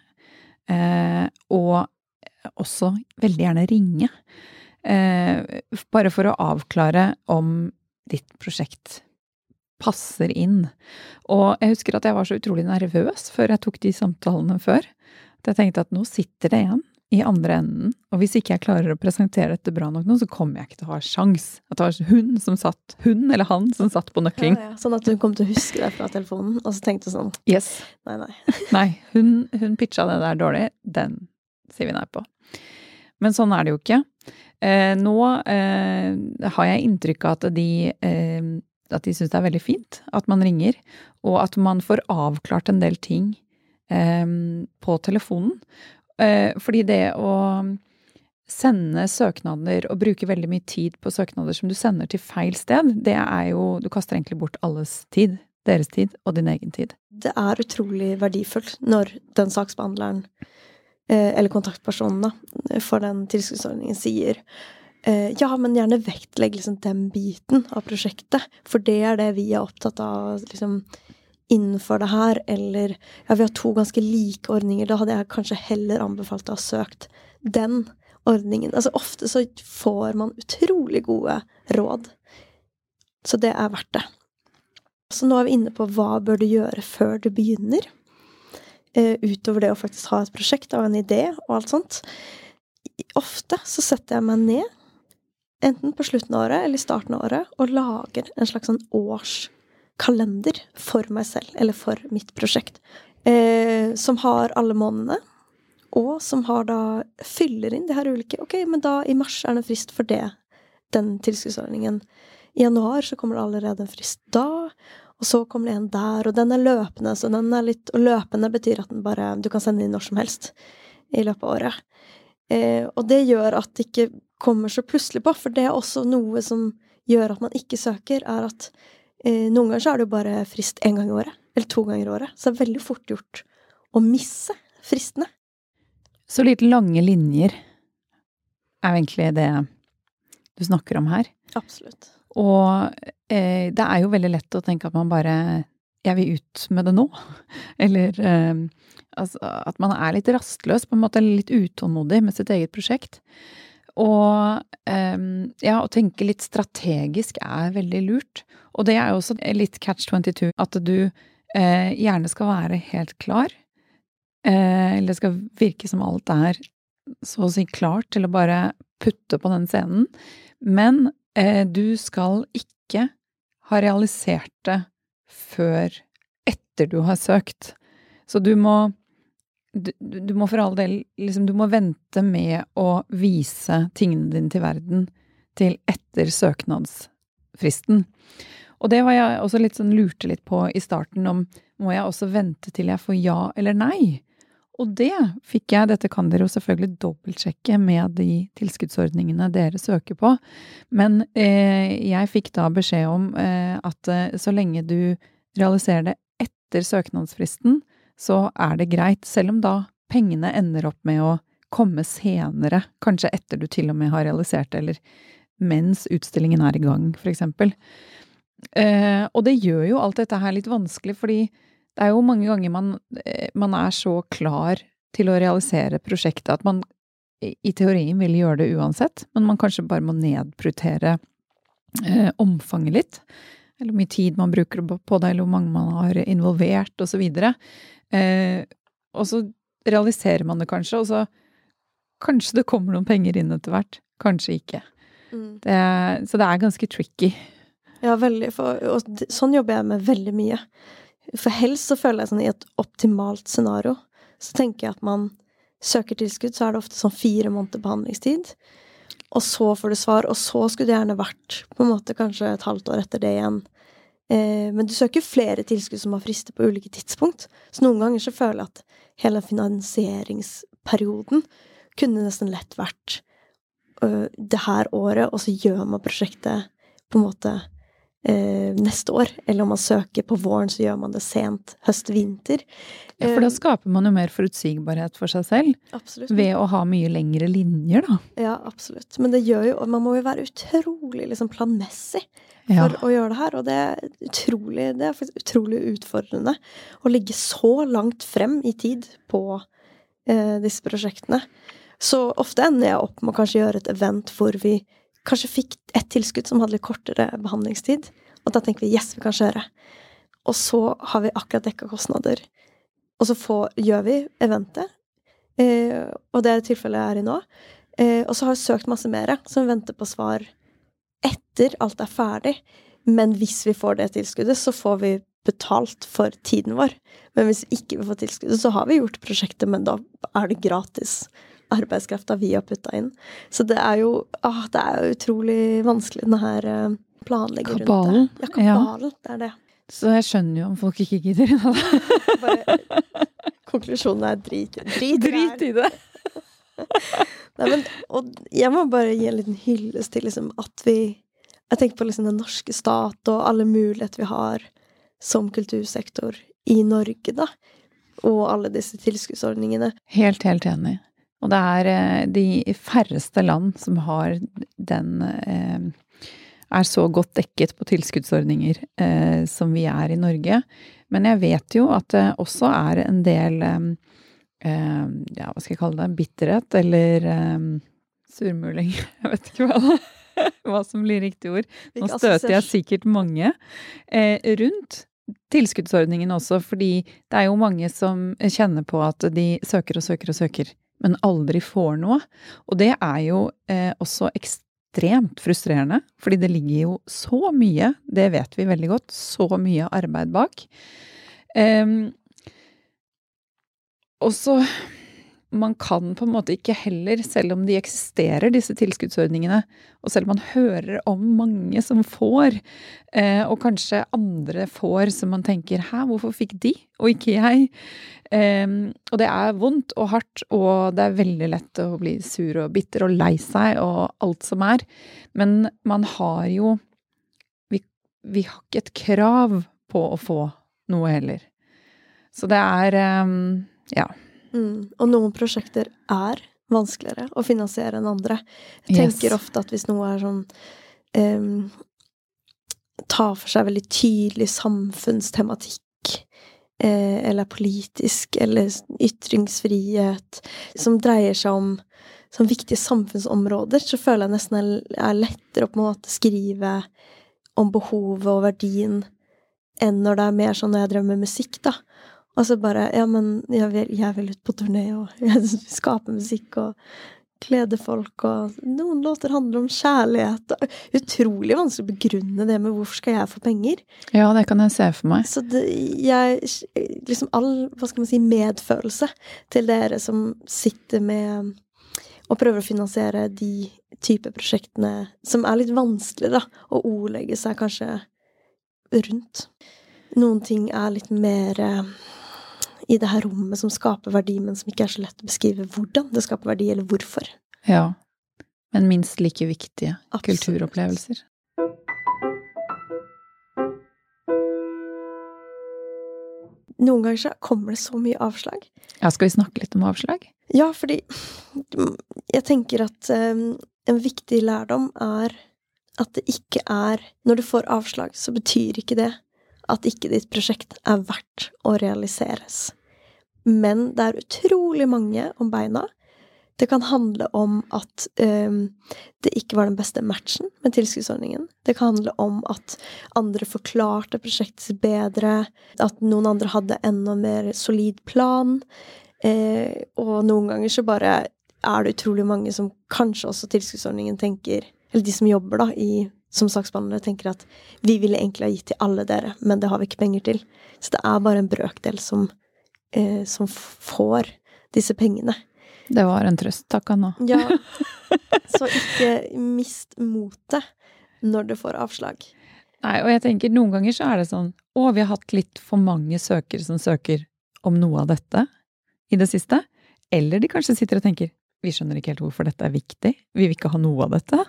Eh, og også veldig gjerne ringe. Eh, bare for å avklare om ditt prosjekt passer inn. Og jeg husker at jeg var så utrolig nervøs før jeg tok de samtalene før. At jeg tenkte at nå sitter det en i andre enden, og hvis ikke jeg klarer å presentere dette bra nok nå, så kommer jeg ikke til å ha sjans. At det var hun som satt, hun eller han som satt på nøkkelen. Ja, ja. Sånn at hun kom til å huske det fra telefonen, og så tenkte sånn Yes. Nei, nei. Nei, hun, hun pitcha det der dårlig. Den sier vi nei på. Men sånn er det jo ikke. Eh, nå eh, har jeg inntrykk av at de eh, at de syns det er veldig fint at man ringer, og at man får avklart en del ting eh, på telefonen. Eh, fordi det å sende søknader og bruke veldig mye tid på søknader som du sender til feil sted, det er jo Du kaster egentlig bort alles tid. Deres tid og din egen tid. Det er utrolig verdifullt når den saksbehandleren, eh, eller kontaktpersonen for den tilskuddsordningen sier eh, ja, men gjerne vektlegg liksom den biten av prosjektet, for det er det vi er opptatt av liksom, innenfor det her, eller ja, vi har to ganske like ordninger, da hadde jeg kanskje heller anbefalt å ha søkt den ordningen. Altså ofte så får man utrolig gode råd, så det er verdt det. Så nå er vi inne på hva bør du gjøre før du begynner. Eh, utover det å faktisk ha et prosjekt og en idé og alt sånt. Ofte så setter jeg meg ned, enten på slutten av året eller i starten av året, og lager en slags sånn årskalender for meg selv, eller for mitt prosjekt. Eh, som har alle månedene, og som har da fyller inn de her ulike Ok, men da i mars er det en frist for det, den tilskuddsordningen. I januar så kommer det allerede en frist da, og så kommer det en der, og den er løpende, så den er litt Og løpende betyr at den bare Du kan sende inn når som helst i løpet av året. Eh, og det gjør at det ikke kommer så plutselig på, for det er også noe som gjør at man ikke søker, er at noen ganger så er det jo bare frist én gang i året, eller to ganger i året. Så det er veldig fort gjort å misse fristene. Så litt lange linjer er jo egentlig det du snakker om her. Absolutt. Og eh, det er jo veldig lett å tenke at man bare Jeg vil ut med det nå. Eller eh, altså, at man er litt rastløs, på en måte, litt utålmodig med sitt eget prosjekt. Og ja, å tenke litt strategisk er veldig lurt. Og det er jo også litt catch 22, at du eh, gjerne skal være helt klar. Eh, eller det skal virke som alt er så å si klart til å bare putte på den scenen. Men eh, du skal ikke ha realisert det før etter du har søkt. Så du må du, du må for all del liksom Du må vente med å vise tingene dine til verden til etter søknadsfristen. Og det var jeg også litt sånn lurte litt på i starten, om må jeg også vente til jeg får ja eller nei? Og det fikk jeg, dette kan dere jo selvfølgelig dobbeltsjekke med de tilskuddsordningene dere søker på, men eh, jeg fikk da beskjed om eh, at eh, så lenge du realiserer det etter søknadsfristen, så er det greit, selv om da pengene ender opp med å komme senere, kanskje etter du til og med har realisert det, eller mens utstillingen er i gang, for eksempel. Eh, og det gjør jo alt dette her litt vanskelig, fordi det er jo mange ganger man, eh, man er så klar til å realisere prosjektet at man i teorien vil gjøre det uansett, men man kanskje bare må nedprioritere eh, omfanget litt. Eller hvor mye tid man bruker på det, eller hvor mange man har involvert, og så videre. Eh, og så realiserer man det kanskje, og så kanskje det kommer noen penger inn etter hvert. Kanskje ikke. Mm. Det, så det er ganske tricky. Ja, veldig. For, og sånn jobber jeg med veldig mye. For helst så føler jeg sånn i et optimalt scenario, så tenker jeg at man søker tilskudd, så er det ofte sånn fire måneder behandlingstid. Og så får du svar, og så skulle det gjerne vært på en måte kanskje et halvt år etter det igjen. Eh, men du søker flere tilskudd som har frister på ulike tidspunkt. Så noen ganger så føler jeg at hele finansieringsperioden kunne nesten lett vært øh, det her året, og så gjør man prosjektet på en måte eh, neste år. Eller om man søker på våren, så gjør man det sent høst-vinter. Ja, for da eh, skaper man jo mer forutsigbarhet for seg selv. Absolutt. Ved å ha mye lengre linjer, da. Ja, absolutt. Men det gjør jo Man må jo være utrolig liksom planmessig for ja. å gjøre det her. Og det er utrolig, det er utrolig utfordrende å ligge så langt frem i tid på eh, disse prosjektene. Så ofte ender jeg opp med å kanskje gjøre et event hvor vi kanskje fikk et tilskudd som hadde litt kortere behandlingstid. Og da tenker vi yes, vi kan kjøre. Og så har vi akkurat dekka kostnader. Og så får, gjør vi eventet, eh, og det er tilfellet jeg er i nå. Eh, og så har vi søkt masse mer, som venter på svar etter alt er ferdig. Men hvis vi får det tilskuddet, så får vi betalt for tiden vår. Men hvis ikke vi får tilskuddet, så har vi gjort prosjektet, men da er det gratis arbeidskrafta vi har putta inn. Så det er jo ah, det er utrolig vanskelig, den her planlegger kabalen. rundt det. Ja, kabalen. Ja. Det er det. Så jeg skjønner jo om folk ikke gidder. Bare, konklusjonen er drit, drit, drit i det. Nei, men, og jeg må bare gi en liten hyllest til liksom, at vi Jeg tenker på liksom, den norske stat og alle muligheter vi har som kultursektor i Norge, da. Og alle disse tilskuddsordningene. Helt, helt enig. Og det er eh, de færreste land som har den eh, er så godt dekket på tilskuddsordninger eh, som vi er i Norge. Men jeg vet jo at det også er en del ja, hva skal jeg kalle det, bitterhet eller surmuling. Jeg vet ikke hva, hva som blir riktig ord. Nå støter jeg sikkert mange rundt tilskuddsordningen også, fordi det er jo mange som kjenner på at de søker og søker og søker men aldri får noe. Og det er jo eh, også ekstremt frustrerende, fordi det ligger jo så mye, det vet vi veldig godt, så mye arbeid bak. Um, og så man kan på en måte ikke heller, selv om de eksisterer, disse tilskuddsordningene, og selv om man hører om mange som får, eh, og kanskje andre får som man tenker 'hæ, hvorfor fikk de, og ikke jeg'? Og det er vondt og hardt, og det er veldig lett å bli sur og bitter og lei seg og alt som er, men man har jo vi, vi har ikke et krav på å få noe heller. Så det er ja. Mm. Og noen prosjekter er vanskeligere å finansiere enn andre. Jeg tenker yes. ofte at hvis noe er sånn um, Tar for seg veldig tydelig samfunnstematikk, eh, eller politisk, eller ytringsfrihet, som dreier seg om sånn viktige samfunnsområder, så føler jeg nesten det er lettere å på en måte skrive om behovet og verdien enn når det er mer sånn når jeg drømmer musikk, da. Og så bare Ja, men jeg vil, jeg vil ut på turné, og jeg skape musikk, og glede folk, og noen låter handler om kjærlighet. Og utrolig vanskelig å begrunne det med hvorfor skal jeg få penger. Ja, det kan jeg se for meg. Så det, jeg Liksom all, hva skal man si, medfølelse til dere som sitter med og prøver å finansiere de type prosjektene som er litt vanskelig, da, å ordlegge seg kanskje rundt. Noen ting er litt mer eh, i det her rommet som skaper verdi, men som ikke er så lett å beskrive hvordan det skaper verdi, eller hvorfor. Ja. Men minst like viktige Absolutt. kulturopplevelser. Noen ganger så kommer det så mye avslag. Ja, skal vi snakke litt om avslag? Ja, fordi jeg tenker at um, en viktig lærdom er at det ikke er Når du får avslag, så betyr ikke det at ikke ditt prosjekt er verdt å realiseres. Men det er utrolig mange om beina. Det kan handle om at um, det ikke var den beste matchen med tilskuddsordningen. Det kan handle om at andre forklarte prosjektet bedre, at noen andre hadde enda mer solid plan. Eh, og noen ganger så bare er det utrolig mange som kanskje også tilskuddsordningen tenker Eller de som jobber da i, som saksbehandlere, tenker at vi ville egentlig ha gitt til alle dere, men det har vi ikke penger til. Så det er bare en brøkdel som, eh, som får disse pengene. Det var en trøst. Takk, Anna. Ja, så ikke mist motet når du får avslag. Nei, og jeg tenker noen ganger så er det sånn Å, vi har hatt litt for mange søkere som søker om noe av dette i det siste. Eller de kanskje sitter og tenker vi skjønner ikke helt hvorfor dette er viktig. Vi vil ikke ha noe av dette.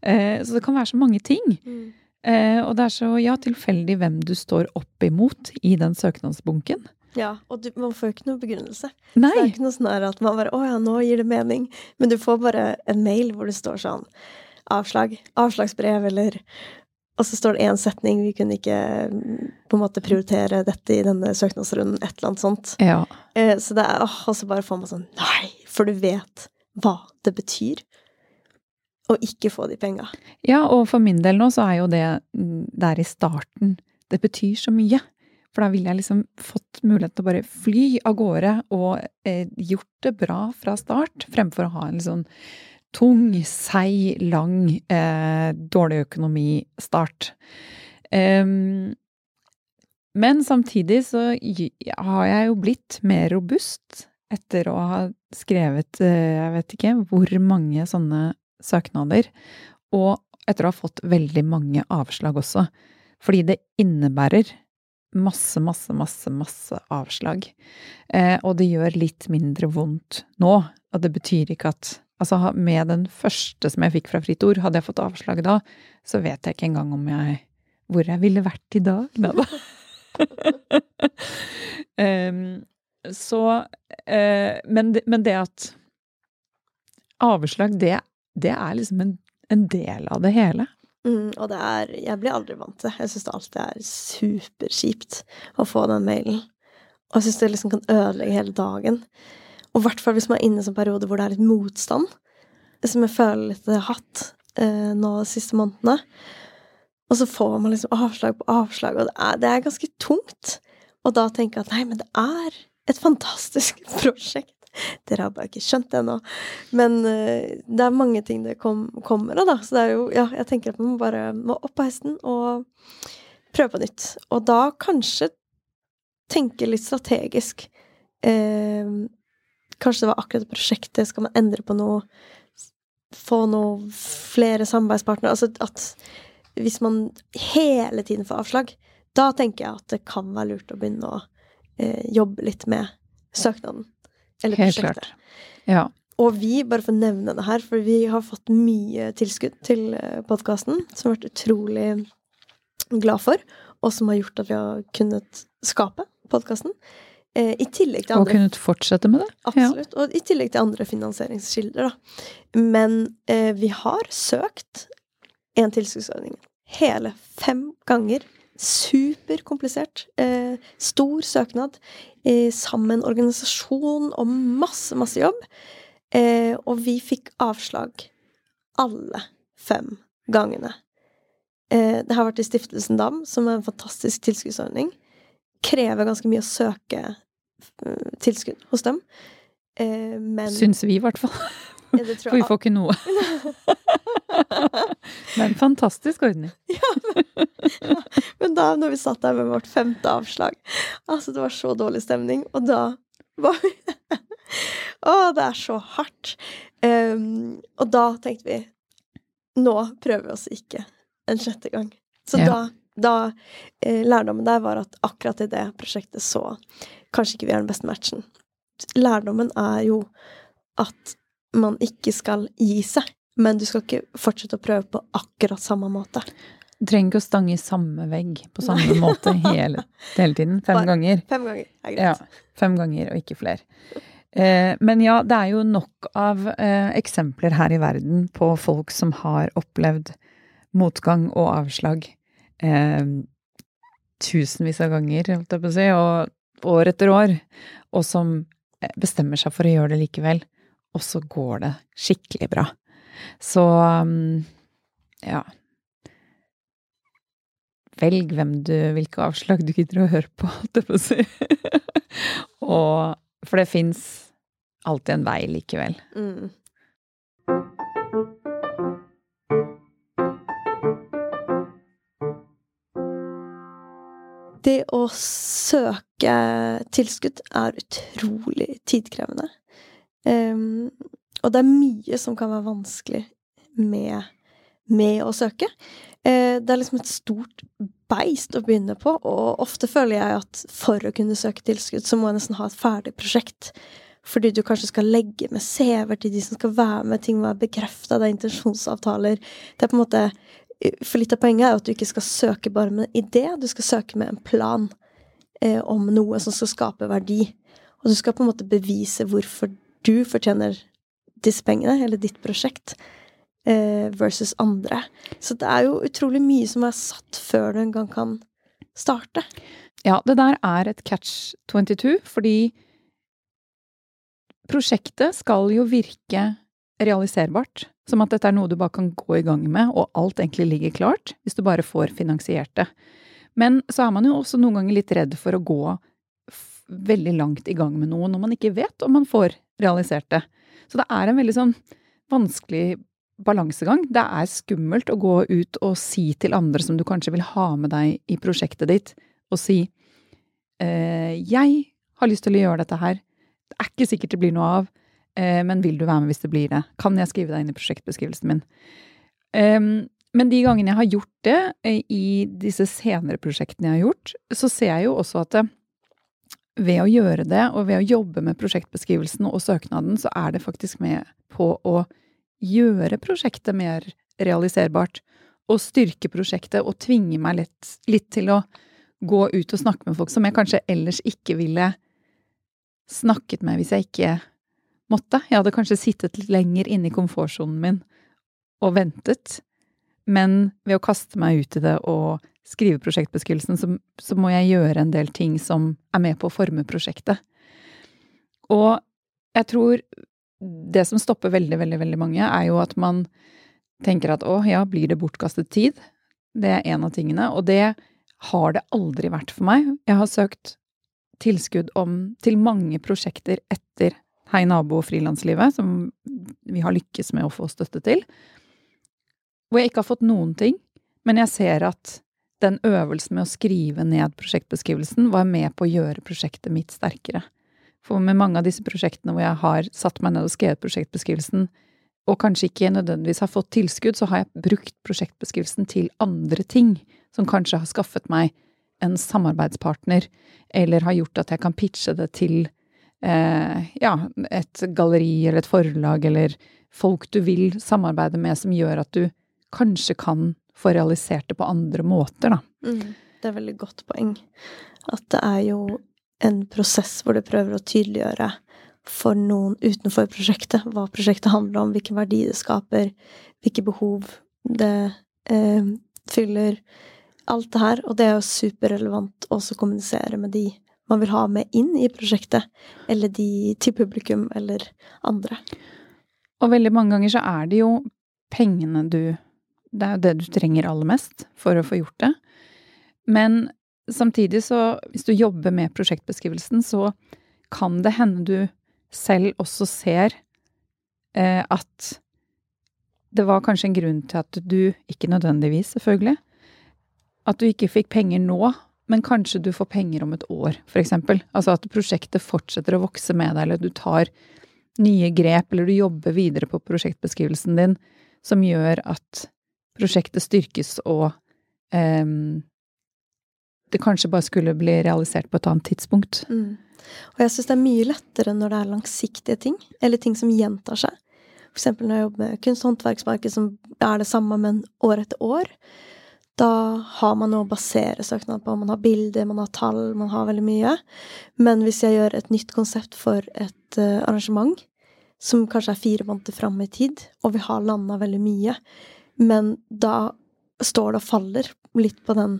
Eh, så det kan være så mange ting. Eh, og det er så ja, tilfeldig hvem du står opp imot i den søknadsbunken. Ja, og du, man får jo ikke noe begrunnelse. Nei. Det er ikke noe sånn at man bare 'Å ja, nå gir det mening'. Men du får bare en mail hvor det står sånn 'Avslag', 'Avslagsbrev', eller Og så står det én setning 'Vi kunne ikke mm, på en måte prioritere dette i denne søknadsrunden', et eller annet sånt. Ja. Eh, så det er åh, Og så bare får man sånn Nei! For du vet hva det betyr å ikke få de penga. ja, og for min del nå så er jo det mm, der i starten Det betyr så mye. For da ville jeg liksom fått mulighet til å bare fly av gårde og eh, gjort det bra fra start, fremfor å ha en sånn tung, seig, lang, eh, dårlig økonomi-start. Um, men samtidig så har jeg jo blitt mer robust etter å ha skrevet eh, jeg vet ikke hvor mange sånne søknader, og etter å ha fått veldig mange avslag også. Fordi det innebærer masse, masse, masse, masse avslag. Eh, og det gjør litt mindre vondt nå. Og det betyr ikke at Altså, med den første som jeg fikk fra Fritt Ord, hadde jeg fått avslag da, så vet jeg ikke engang om jeg Hvor jeg ville vært i dag. Da. um, så uh, men, men det at avslag, det, det er liksom en, en del av det hele. Mm, og det er Jeg blir aldri vant til det. Jeg syns alltid er superkjipt å få den mailen. Og jeg syns det liksom kan ødelegge hele dagen. Og i hvert fall hvis man er inne i en sånn periode hvor det er litt motstand, som jeg føler litt jeg har hatt eh, nå de siste månedene. Og så får man liksom avslag på avslag, og det er, det er ganske tungt. Og da tenker jeg at nei, men det er et fantastisk prosjekt. Dere har bare ikke skjønt det ennå. Men eh, det er mange ting det kom, kommer av, da. Så det er jo Ja, jeg tenker at man bare må opp på hesten og prøve på nytt. Og da kanskje tenke litt strategisk. Eh, kanskje det var akkurat det prosjektet, skal man endre på noe? Få noe flere samarbeidspartnere? Altså at hvis man hele tiden får avslag, da tenker jeg at det kan være lurt å begynne å eh, jobbe litt med søknaden. Eller Helt prosjektet. klart. Ja. Og vi, bare for å nevne det her, for vi har fått mye tilskudd til podkasten, som vi har vært utrolig glad for, og som har gjort at vi har kunnet skape podkasten. Eh, I tillegg til Og kunnet fortsette med det. Ja. Absolutt. Og i tillegg til andre finansieringskilder, da. Men eh, vi har søkt en tilskuddsordning hele fem ganger. Superkomplisert. Eh, stor søknad. Eh, sammen organisasjon og masse, masse jobb. Eh, og vi fikk avslag alle fem gangene. Eh, det har vært i Stiftelsen DAM, som er en fantastisk tilskuddsordning. Krever ganske mye å søke eh, tilskudd hos dem. Eh, men Syns vi, i hvert fall. Ja, For vi får ikke noe. Men fantastisk ordning. Men da når vi satt der med vårt femte avslag Altså, det var så dårlig stemning, og da var vi Å, det er så hardt. Um, og da tenkte vi Nå prøver vi oss ikke en sjette gang. Så Ja. da, da eh, Lærdommen der var at akkurat i det prosjektet så kanskje ikke vi er den beste matchen. Lærdommen er jo at man ikke skal gi seg, men du skal ikke fortsette å prøve på akkurat samme måte. Du trenger ikke å stange i samme vegg på samme måte hele, hele tiden. Fem Bare- ganger. Fem ganger er Ja, fem ganger og ikke flere. Eh, men ja, det er jo nok av eh, eksempler her i verden på folk som har opplevd motgang og avslag eh, tusenvis av ganger, holdt jeg på å si, og år etter år, og som eh, bestemmer seg for å gjøre det likevel, og så går det skikkelig bra. Så mm, ja. Velg hvem du, hvilke avslag du gidder å høre på, holdt jeg på å si. og For det fins alltid en vei likevel. Mm. Det å søke tilskudd er utrolig tidkrevende. Em, og det er mye som kan være vanskelig med, med å søke. Uh, det er liksom et stort beist å begynne på, og ofte føler jeg at for å kunne søke tilskudd, så må jeg nesten ha et ferdig prosjekt. Fordi du kanskje skal legge med CV-er til de som skal være med, ting må være bekrefta, det er intensjonsavtaler. Det er på en måte For litt av poenget er jo at du ikke skal søke bare med en idé, du skal søke med en plan eh, om noe som skal skape verdi. Og du skal på en måte bevise hvorfor du fortjener disse pengene, eller ditt prosjekt, eh, versus andre. Så det er jo utrolig mye som er satt før du engang kan starte. Ja, det der er et catch 22, fordi prosjektet skal jo virke realiserbart. Som at dette er noe du bare kan gå i gang med, og alt egentlig ligger klart, hvis du bare får finansiert det. Men så er man jo også noen ganger litt redd for å gå veldig langt i gang med noe når man ikke vet om man får realisert det. Så det er en veldig sånn vanskelig balansegang. Det er skummelt å gå ut og si til andre som du kanskje vil ha med deg i prosjektet ditt, og si eh, 'Jeg har lyst til å gjøre dette her. Det er ikke sikkert det blir noe av, eh, men vil du være med hvis det blir det? Kan jeg skrive deg inn i prosjektbeskrivelsen min?' Um, men de gangene jeg har gjort det, eh, i disse senere prosjektene jeg har gjort, så ser jeg jo også at det, ved å gjøre det, og ved å jobbe med prosjektbeskrivelsen og søknaden, så er det faktisk med på å gjøre prosjektet mer realiserbart. Og styrke prosjektet og tvinge meg litt, litt til å gå ut og snakke med folk som jeg kanskje ellers ikke ville snakket med hvis jeg ikke måtte. Jeg hadde kanskje sittet litt lenger inne i komfortsonen min og ventet. Men ved å kaste meg ut i det og skrive prosjektbeskrivelsen, så, så må jeg gjøre en del ting som er med på å forme prosjektet. Og jeg tror det som stopper veldig, veldig, veldig mange, er jo at man tenker at å ja, blir det bortkastet tid? Det er en av tingene. Og det har det aldri vært for meg. Jeg har søkt tilskudd om, til mange prosjekter etter Hei nabo og frilanslivet, som vi har lykkes med å få støtte til. Hvor jeg ikke har fått noen ting, men jeg ser at den øvelsen med å skrive ned prosjektbeskrivelsen var med på å gjøre prosjektet mitt sterkere. For med mange av disse prosjektene hvor jeg har satt meg ned og skrevet prosjektbeskrivelsen, og kanskje ikke nødvendigvis har fått tilskudd, så har jeg brukt prosjektbeskrivelsen til andre ting, som kanskje har skaffet meg en samarbeidspartner, eller har gjort at jeg kan pitche det til eh, ja, et galleri eller et forlag, eller folk du vil samarbeide med som gjør at du kanskje kan få realisert det på andre måter, da. Mm. Det er veldig godt poeng. At det er jo en prosess hvor du prøver å tydeliggjøre for noen utenfor prosjektet hva prosjektet handler om, hvilken verdi det skaper, hvilke behov det eh, fyller. Alt det her. Og det er jo superrelevant også å kommunisere med de man vil ha med inn i prosjektet, eller de til publikum, eller andre. Og veldig mange ganger så er det jo pengene du det er jo det du trenger aller mest for å få gjort det. Men samtidig så, hvis du jobber med prosjektbeskrivelsen, så kan det hende du selv også ser eh, at det var kanskje en grunn til at du, ikke nødvendigvis selvfølgelig, at du ikke fikk penger nå, men kanskje du får penger om et år, eksempel. Altså at prosjektet fortsetter å vokse med deg, eller du tar nye grep, eller du jobber videre på prosjektbeskrivelsen din, som gjør at prosjektet styrkes og um, det kanskje bare skulle bli realisert på et annet tidspunkt. Mm. Og jeg syns det er mye lettere når det er langsiktige ting, eller ting som gjentar seg. Eksempel når jeg jobber med kunst- og håndverksmarked, som er det samme, men år etter år. Da har man noe å basere søknad på. Man har bilder, man har tall, man har veldig mye. Men hvis jeg gjør et nytt konsept for et uh, arrangement, som kanskje er fire måneder fram i tid, og vi har landa veldig mye, men da står det og faller litt på den,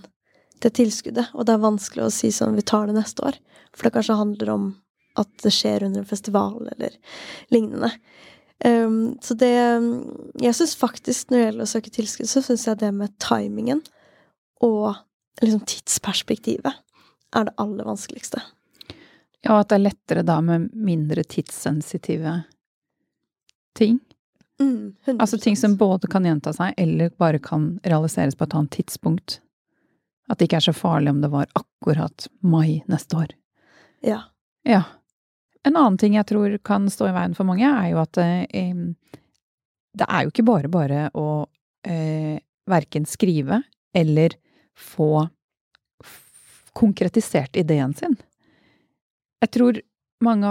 det tilskuddet, og det er vanskelig å si sånn vi tar det neste år, for det kanskje handler om at det skjer under en festival eller lignende. Um, så det Jeg syns faktisk, når det gjelder å søke tilskudd, så syns jeg det med timingen og liksom tidsperspektivet er det aller vanskeligste. Ja, at det er lettere da med mindre tidssensitive ting. Mm, altså ting som både kan gjenta seg, eller bare kan realiseres på et annet tidspunkt. At det ikke er så farlig om det var akkurat mai neste år. Ja. Ja. En annen ting jeg tror kan stå i veien for mange, er jo at eh, det er jo ikke bare bare å eh, verken skrive eller få konkretisert ideen sin. Jeg tror mange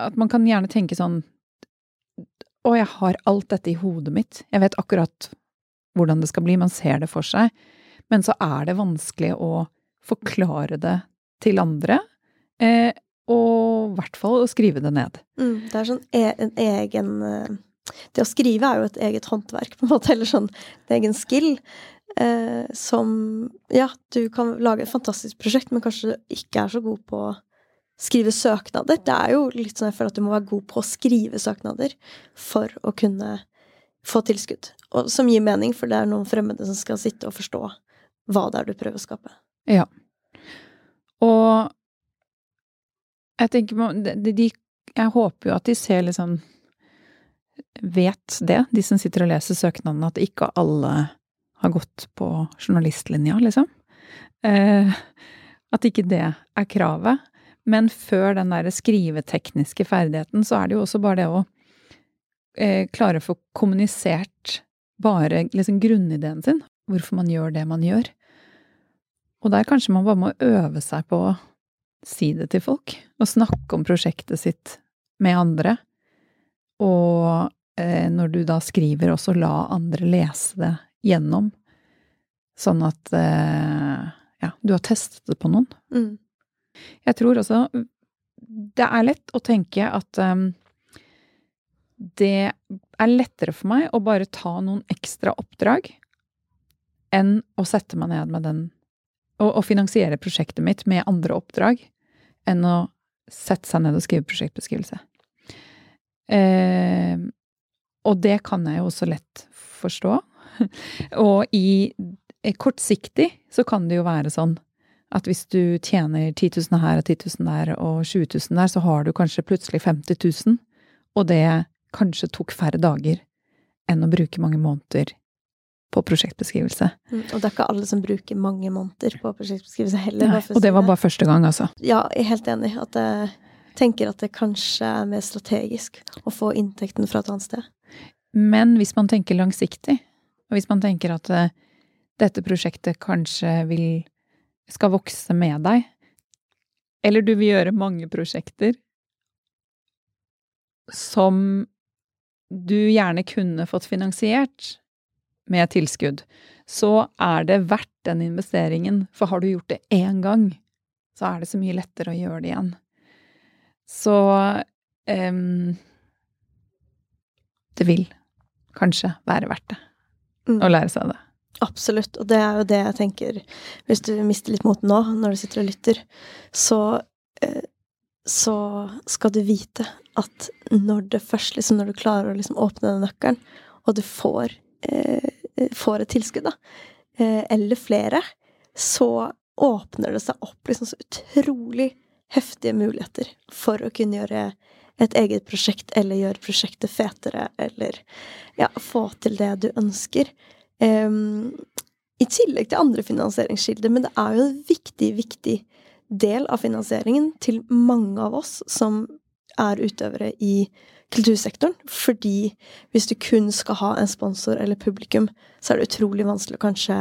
At man kan gjerne tenke sånn Å, jeg har alt dette i hodet mitt. Jeg vet akkurat hvordan det skal bli. Man ser det for seg. Men så er det vanskelig å forklare det til andre. Eh, og i hvert fall å skrive det ned. Mm, det er sånn e en egen eh, Det å skrive er jo et eget håndverk, på en måte, eller sånn en egen skill. Eh, som Ja, du kan lage et fantastisk prosjekt, men kanskje du ikke er så god på skrive søknader. Det er jo litt sånn jeg føler at du må være god på å skrive søknader for å kunne få tilskudd. Og som gir mening, for det er noen fremmede som skal sitte og forstå hva det er du prøver å skape. Ja. Og jeg tenker de, de, Jeg håper jo at de ser liksom Vet det, de som sitter og leser søknadene, at ikke alle har gått på journalistlinja, liksom. Eh, at ikke det er kravet. Men før den derre skrivetekniske ferdigheten, så er det jo også bare det å eh, klare å få kommunisert bare liksom grunnideen sin. Hvorfor man gjør det man gjør. Og der kanskje man bare må øve seg på å si det til folk. Og snakke om prosjektet sitt med andre. Og eh, når du da skriver, også la andre lese det gjennom. Sånn at eh, ja, du har testet det på noen. Mm. Jeg tror også det er lett å tenke at um, det er lettere for meg å bare ta noen ekstra oppdrag enn å sette meg ned med den og, og finansiere prosjektet mitt med andre oppdrag enn å sette seg ned og skrive prosjektbeskrivelse. Eh, og det kan jeg jo også lett forstå. og i kortsiktig så kan det jo være sånn at hvis du tjener 10 000 her og 10 000 der og 20 000 der, så har du kanskje plutselig 50 000, og det kanskje tok færre dager enn å bruke mange måneder på prosjektbeskrivelse. Mm, og det er ikke alle som bruker mange måneder på prosjektbeskrivelse heller. Nei, og det var bare første gang, altså. Ja, jeg er helt enig. At jeg tenker at det kanskje er mer strategisk å få inntekten fra et annet sted. Men hvis man tenker langsiktig, og hvis man tenker at uh, dette prosjektet kanskje vil skal vokse med deg, eller du vil gjøre mange prosjekter som du gjerne kunne fått finansiert med tilskudd, så er det verdt den investeringen, for har du gjort det én gang, så er det så mye lettere å gjøre det igjen. Så um, Det vil kanskje være verdt det mm. å lære seg det. Absolutt, og det er jo det jeg tenker Hvis du mister litt moten nå, når du sitter og lytter, så eh, så skal du vite at når det først liksom Når du klarer å liksom åpne den nøkkelen, og du får eh, får et tilskudd, da, eller flere, så åpner det seg opp liksom så utrolig heftige muligheter for å kunne gjøre et eget prosjekt, eller gjøre prosjektet fetere, eller ja, få til det du ønsker. Um, I tillegg til andre finansieringskilder, men det er jo en viktig, viktig del av finansieringen til mange av oss som er utøvere i kultursektoren. Fordi hvis du kun skal ha en sponsor eller publikum, så er det utrolig vanskelig å kanskje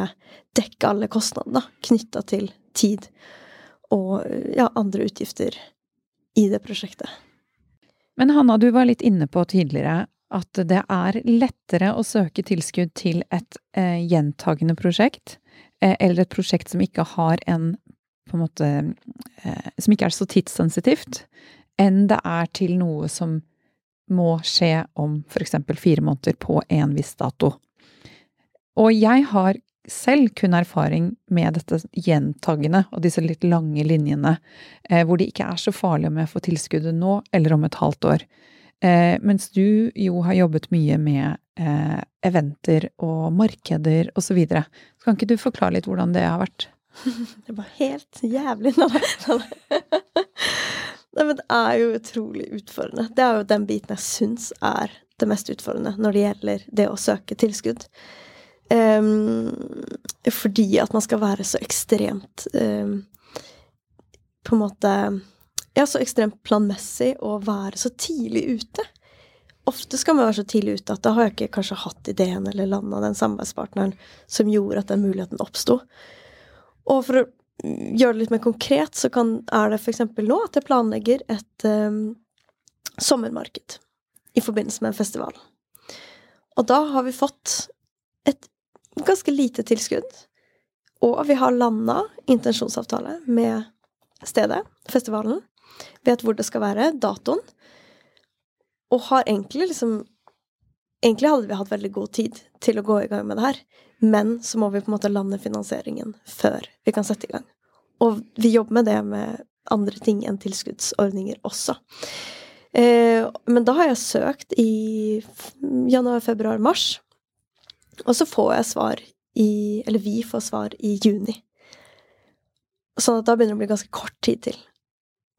dekke alle kostnadene knytta til tid og ja, andre utgifter i det prosjektet. Men Hanna, du var litt inne på tidligere at det er lettere å søke tilskudd til et eh, gjentagende prosjekt, eh, eller et prosjekt som ikke har en på en måte eh, Som ikke er så tidssensitivt, enn det er til noe som må skje om eksempel fire måneder på en viss dato. Og jeg har selv kun erfaring med dette gjentagende og disse litt lange linjene, eh, hvor det ikke er så farlig om jeg får tilskuddet nå eller om et halvt år. Eh, mens du jo har jobbet mye med eh, eventer og markeder osv. Kan ikke du forklare litt hvordan det har vært? Det var helt jævlig. Nei, men det er jo utrolig utfordrende. Det er jo den biten jeg syns er det mest utfordrende når det gjelder det å søke tilskudd. Um, fordi at man skal være så ekstremt um, På en måte Ja, så ekstremt planmessig å være så tidlig ute. Ofte skal man være så tidlig ute at da har jeg ikke kanskje hatt ideen eller landa den samarbeidspartneren som gjorde at den muligheten oppsto. Og for å gjøre det litt mer konkret, så kan, er det f.eks. nå at jeg planlegger et um, sommermarked i forbindelse med en festival. Og da har vi fått et ganske lite tilskudd. Og vi har landa intensjonsavtale med stedet, festivalen. Vet hvor det skal være, datoen. Og har egentlig liksom Egentlig hadde vi hatt veldig god tid til å gå i gang med det her, men så må vi på en måte lande finansieringen før vi kan sette i gang. Og vi jobber med det med andre ting enn tilskuddsordninger også. Eh, men da har jeg søkt i januar, februar, mars og så får jeg svar i Eller vi får svar i juni. Sånn at da begynner det å bli ganske kort tid til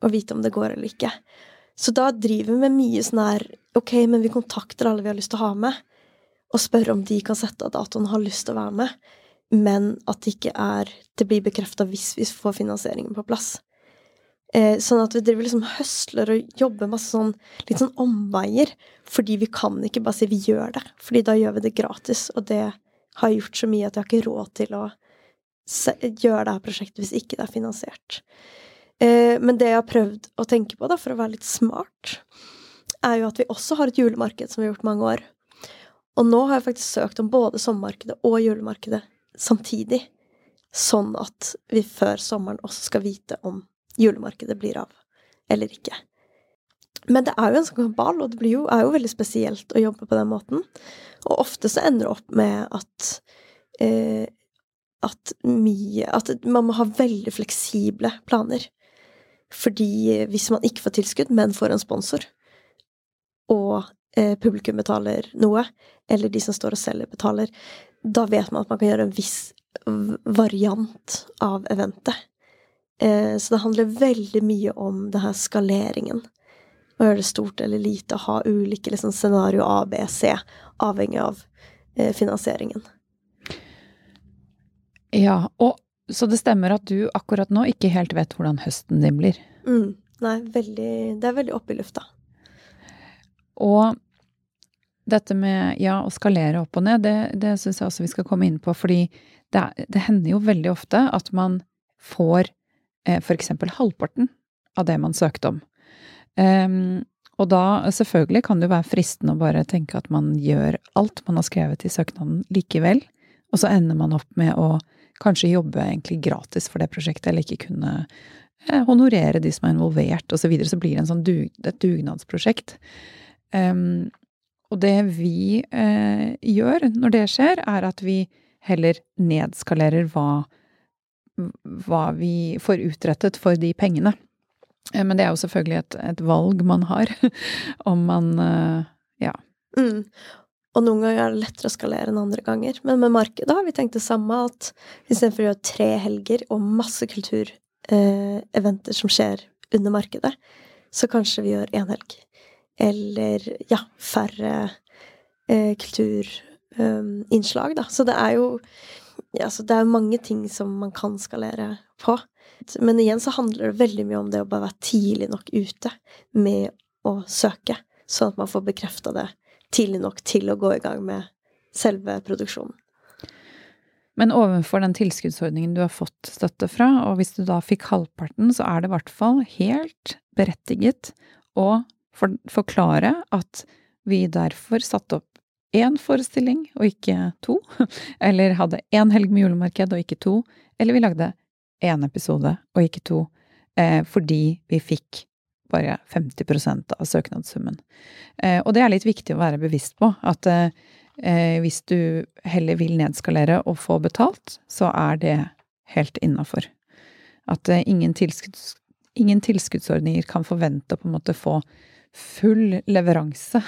å vite om det går eller ikke. Så da driver vi med mye sånn her Ok, men vi kontakter alle vi har lyst til å ha med, og spør om de kan sette av datoen og har lyst til å være med, men at det ikke er Det blir bekrefta hvis vi får finansieringen på plass. Eh, sånn at vi driver liksom høsler og jobber masse sånn litt sånn omveier. Fordi vi kan ikke bare si vi gjør det, fordi da gjør vi det gratis. Og det har gjort så mye at jeg har ikke råd til å gjøre det her prosjektet hvis ikke det er finansiert. Eh, men det jeg har prøvd å tenke på, da, for å være litt smart, er jo at vi også har et julemarked som vi har gjort mange år. Og nå har jeg faktisk søkt om både sommermarkedet og julemarkedet samtidig. Sånn at vi før sommeren også skal vite om julemarkedet blir av eller ikke. Men det er jo en sånn kabal, og det jo, er jo veldig spesielt å jobbe på den måten. Og ofte så ender det opp med at eh, at mye At man må ha veldig fleksible planer. Fordi hvis man ikke får tilskudd, men får en sponsor, og eh, publikum betaler noe, eller de som står og selger, betaler, da vet man at man kan gjøre en viss variant av eventet. Eh, så det handler veldig mye om det her skaleringen. Å gjøre det stort eller lite, å ha ulike liksom, scenario A, B, C, avhengig av eh, finansieringen. Ja, og så det stemmer at du akkurat nå ikke helt vet hvordan høsten din blir? Mm, nei, veldig, det er veldig oppe i lufta. Og dette med ja, å skalere opp og ned, det, det syns jeg også vi skal komme inn på. Fordi det, det hender jo veldig ofte at man får Eh, eksempel halvparten av det man søkte om. Um, og da, selvfølgelig, kan det jo være fristende å bare tenke at man gjør alt man har skrevet i søknaden likevel, og så ender man opp med å kanskje jobbe egentlig gratis for det prosjektet, eller ikke kunne eh, honorere de som er involvert, osv. Så, videre, så blir det sånn dug, et dugnadsprosjekt. Um, og det vi eh, gjør når det skjer, er at vi heller nedskalerer hva hva vi får utrettet for de pengene. Eh, men det er jo selvfølgelig et, et valg man har, om man eh, ja. Mm. Og noen ganger er det lettere å skalere enn andre ganger. Men med markedet har vi tenkt det samme, at istedenfor å gjøre tre helger og masse kultureventer som skjer under markedet, så kanskje vi gjør én helg. Eller ja, færre eh, kulturinnslag, da. Så det er jo ja, det er mange ting som man kan skalere på. Men igjen så handler det veldig mye om det å bare være tidlig nok ute med å søke, sånn at man får bekrefta det tidlig nok til å gå i gang med selve produksjonen. Men overfor den tilskuddsordningen du har fått støtte fra, og hvis du da fikk halvparten, så er det i hvert fall helt berettiget å for forklare at vi derfor satte opp én forestilling og ikke to, eller hadde én helg med julemarked og ikke to, eller vi lagde én episode og ikke to, eh, fordi vi fikk bare 50% av søknadssummen. Eh, og det er litt viktig å være bevisst på, at eh, hvis du heller vil nedskalere og få betalt, så er det helt innafor. At eh, ingen, tilskudds, ingen, tilskuddsordninger kan forvente å på en måte få full leveranse,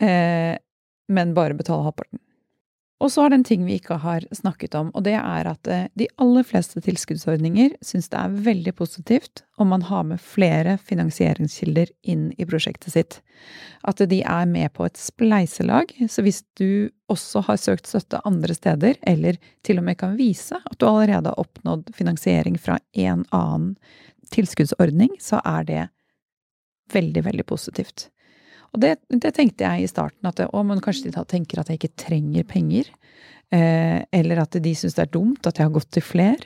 men bare betale halvparten. Og så er det en ting vi ikke har snakket om, og det er at eh, de aller fleste tilskuddsordninger syns det er veldig positivt om man har med flere finansieringskilder inn i prosjektet sitt. At de er med på et spleiselag, så hvis du også har søkt støtte andre steder, eller til og med kan vise at du allerede har oppnådd finansiering fra en annen tilskuddsordning, så er det veldig, veldig positivt. Og det, det, tenkte jeg i starten, at å, men kanskje de da tenker at jeg ikke trenger penger. Eh, eller at de syns det er dumt at jeg har gått til fler.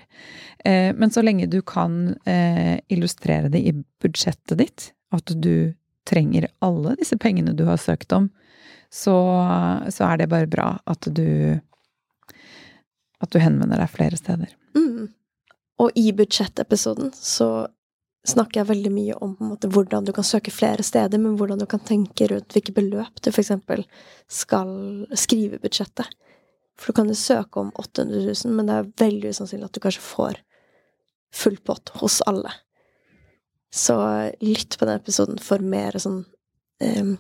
Eh, men så lenge du kan eh, illustrere det i budsjettet ditt, at du trenger alle disse pengene du har søkt om, så, så er det bare bra at du at du henvender deg flere steder. Mm. Og i budsjettepisoden så snakker jeg veldig mye om måte, hvordan du kan søke flere steder, men hvordan du kan tenke rundt hvilke beløp du f.eks. skal skrive i budsjettet. For du kan jo søke om 800 000, men det er veldig usannsynlig at du kanskje får full pott hos alle. Så lytt på den episoden for mer sånn um,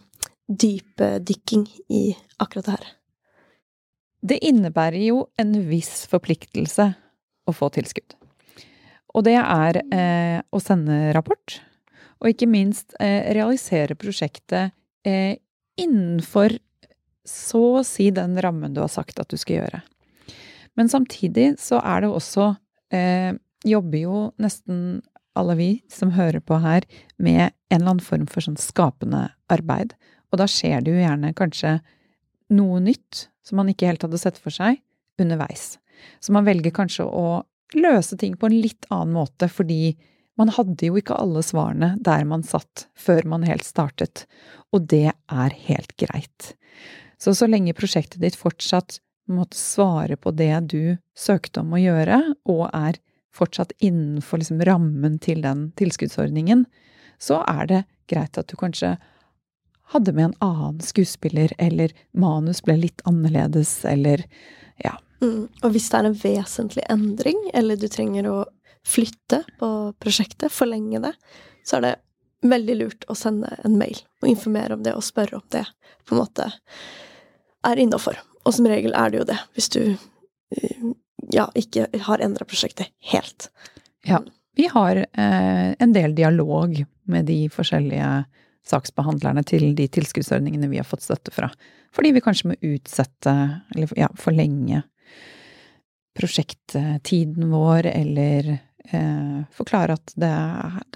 dypdykking i akkurat det her. Det innebærer jo en viss forpliktelse å få tilskudd. Og det er eh, å sende rapport, og ikke minst eh, realisere prosjektet eh, innenfor så å si den rammen du har sagt at du skal gjøre. Men samtidig så er det også eh, Jobber jo nesten alle vi som hører på her, med en eller annen form for sånn skapende arbeid. Og da skjer det jo gjerne kanskje noe nytt som man ikke helt hadde sett for seg, underveis. Så man velger kanskje å løse ting på en litt annen måte, fordi man hadde jo ikke alle svarene der man satt før man helt startet, og det er helt greit. Så så lenge prosjektet ditt fortsatt måtte svare på det du søkte om å gjøre, og er fortsatt innenfor liksom rammen til den tilskuddsordningen, så er det greit at du kanskje hadde med en annen skuespiller, eller manus ble litt annerledes, eller ja, Mm. Og hvis det er en vesentlig endring, eller du trenger å flytte på prosjektet, forlenge det, så er det veldig lurt å sende en mail og informere om det og spørre om det på en måte er innafor. Og som regel er det jo det, hvis du eh, ja, ikke har endra prosjektet helt. Ja. Vi har eh, en del dialog med de forskjellige saksbehandlerne til de tilskuddsordningene vi har fått støtte fra. Fordi vi kanskje må utsette, eller ja, forlenge prosjekttiden vår, eller eh, forklare at det,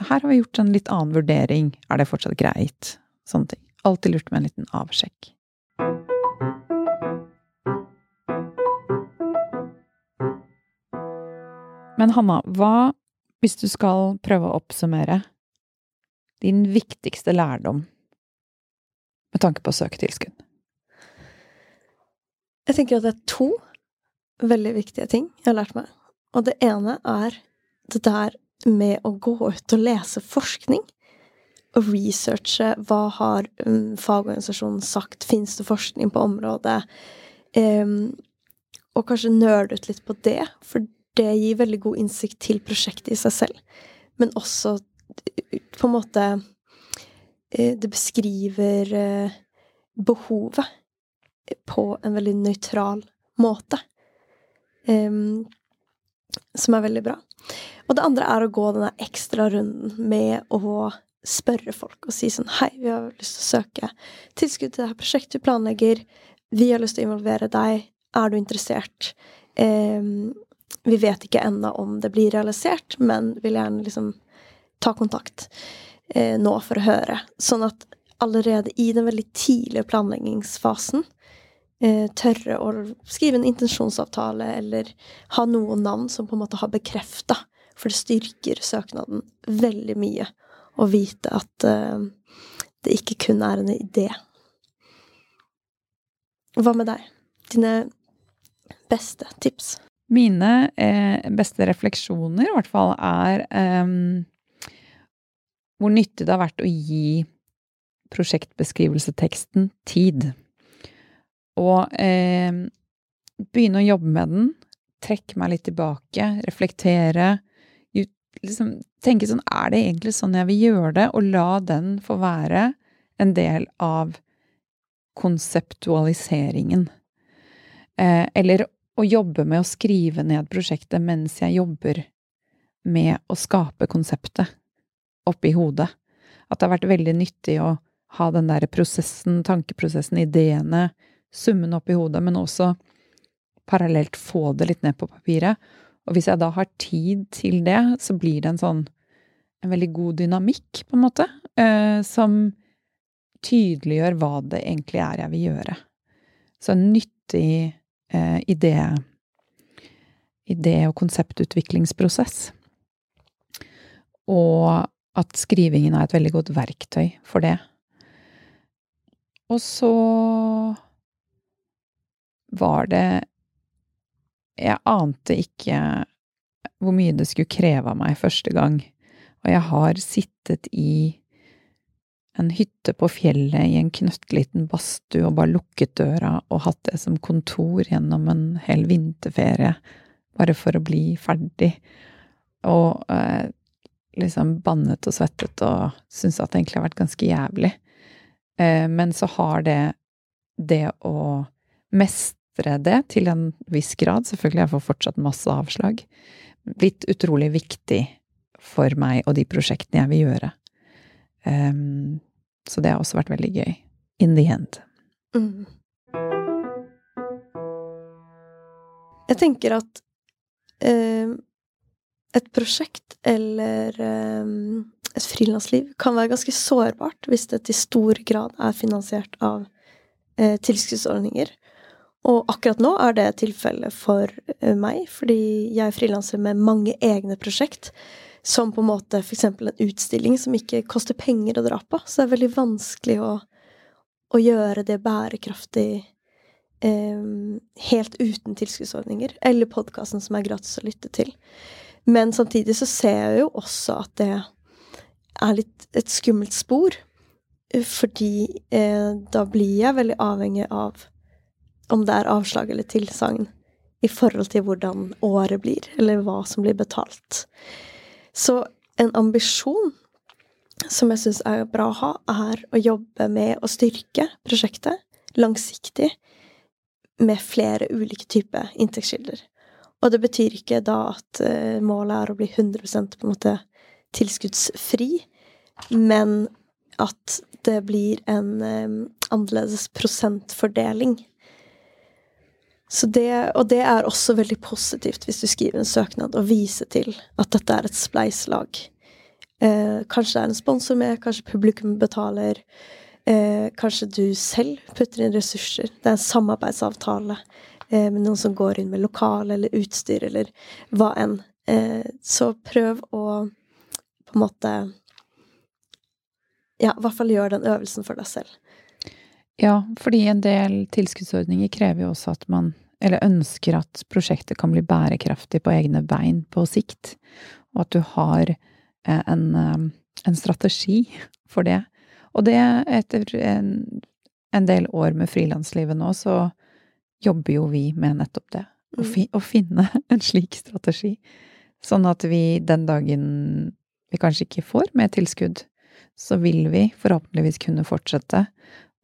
her har vi gjort en litt annen vurdering, er det fortsatt greit? Sånne ting. Alltid lurt med en liten avsjekk. Men Hanna, hva hvis du skal prøve å oppsummere din viktigste lærdom med tanke på å søke tilskudd? Jeg tenker at det er to veldig viktige ting jeg har lært meg. Og det ene er det der med å gå ut og lese forskning. Og researche hva har um, fagorganisasjonen sagt, fins det forskning på området? Um, og kanskje nøle ut litt på det, for det gir veldig god innsikt til prosjektet i seg selv. Men også på en måte eh, Det beskriver eh, behovet på en veldig nøytral måte. Um, som er veldig bra. Og det andre er å gå denne ekstra runden med å spørre folk og si sånn Hei, vi har lyst til å søke tilskudd til det her prosjektet vi planlegger. Vi har lyst til å involvere deg. Er du interessert? Um, vi vet ikke ennå om det blir realisert, men vil gjerne liksom ta kontakt eh, nå for å høre. Sånn at allerede i den veldig tidlige planleggingsfasen eh, tørre å skrive en intensjonsavtale eller ha noen navn som på en måte har bekrefta. For det styrker søknaden veldig mye å vite at eh, det ikke kun er en idé. Hva med deg? Dine beste tips? Mine eh, beste refleksjoner, i hvert fall, er eh, hvor nyttig det har vært å gi prosjektbeskrivelseteksten tid. Og eh, begynne å jobbe med den, trekke meg litt tilbake, reflektere. Liksom, tenke sånn Er det egentlig sånn jeg vil gjøre det? Og la den få være en del av konseptualiseringen. Eh, eller å jobbe med å skrive ned prosjektet mens jeg jobber med å skape konseptet oppi hodet. At det har vært veldig nyttig å ha den der prosessen, tankeprosessen, ideene, summen i hodet, men også parallelt få det litt ned på papiret. Og hvis jeg da har tid til det, så blir det en sånn en veldig god dynamikk, på en måte, eh, som tydeliggjør hva det egentlig er jeg vil gjøre. Så en nyttig eh, idé idé- og konseptutviklingsprosess. Og at skrivingen er et veldig godt verktøy for det. Og så var det Jeg ante ikke hvor mye det skulle kreve av meg første gang. Og jeg har sittet i en hytte på fjellet i en knøttliten badstue og bare lukket døra og hatt det som kontor gjennom en hel vinterferie, bare for å bli ferdig. Og eh, liksom bannet og svettet og syntes at det egentlig har vært ganske jævlig. Eh, men så har det det å mestre det til en viss grad, selvfølgelig jeg får fortsatt masse avslag, blitt utrolig viktig for meg og de prosjektene jeg vil gjøre. Um, så det har også vært veldig gøy. In the end. Mm. Jeg tenker at uh, et prosjekt eller um, et frilansliv kan være ganske sårbart hvis det til stor grad er finansiert av uh, tilskuddsordninger. Og akkurat nå er det tilfellet for uh, meg, fordi jeg er frilanser med mange egne prosjekt. Som på en måte f.eks. en utstilling som ikke koster penger å dra på. Så det er veldig vanskelig å, å gjøre det bærekraftig eh, helt uten tilskuddsordninger. Eller podkasten som er gratis å lytte til. Men samtidig så ser jeg jo også at det er litt et skummelt spor. Fordi eh, da blir jeg veldig avhengig av om det er avslag eller tilsagn i forhold til hvordan året blir, eller hva som blir betalt. Så en ambisjon som jeg syns er bra å ha, er å jobbe med å styrke prosjektet langsiktig med flere ulike typer inntektskilder. Og det betyr ikke da at uh, målet er å bli 100 på en måte tilskuddsfri, men at det blir en um, annerledes prosentfordeling. Det, og det er også veldig positivt hvis du skriver en søknad og viser til at dette er et spleiselag. Eh, kanskje det er en sponsor med, kanskje publikum betaler. Eh, kanskje du selv putter inn ressurser. Det er en samarbeidsavtale eh, med noen som går inn med lokal eller utstyr eller hva enn. Eh, så prøv å på en måte Ja, i hvert fall gjør den øvelsen for deg selv. Ja, fordi en del tilskuddsordninger krever jo også at man eller ønsker at prosjektet kan bli bærekraftig på egne bein på sikt, og at du har eh, en, eh, en strategi for det. Og det, etter en, en del år med frilanslivet nå, så jobber jo vi med nettopp det. Å, mm. fi, å finne en slik strategi. Sånn at vi den dagen vi kanskje ikke får mer tilskudd, så vil vi forhåpentligvis kunne fortsette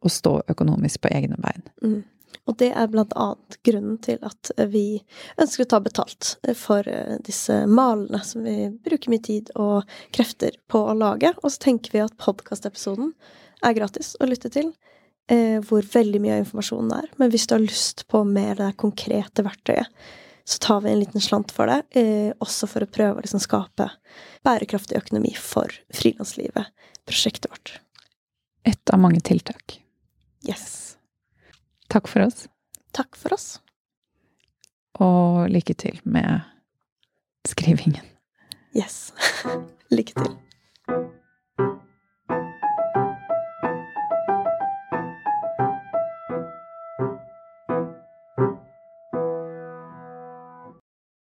å stå økonomisk på egne bein. Mm. Og det er blant annet grunnen til at vi ønsker å ta betalt for eh, disse malene som vi bruker mye tid og krefter på å lage. Og så tenker vi at podkastepisoden er gratis å lytte til, eh, hvor veldig mye av informasjonen er. Men hvis du har lyst på mer det konkrete verktøyet, så tar vi en liten slant for det, eh, også for å prøve å liksom skape bærekraftig økonomi for frilanslivet, prosjektet vårt. Et av mange tiltak. Yes. Takk for oss. Takk for oss. Og lykke til med skrivingen. Yes. Lykke til.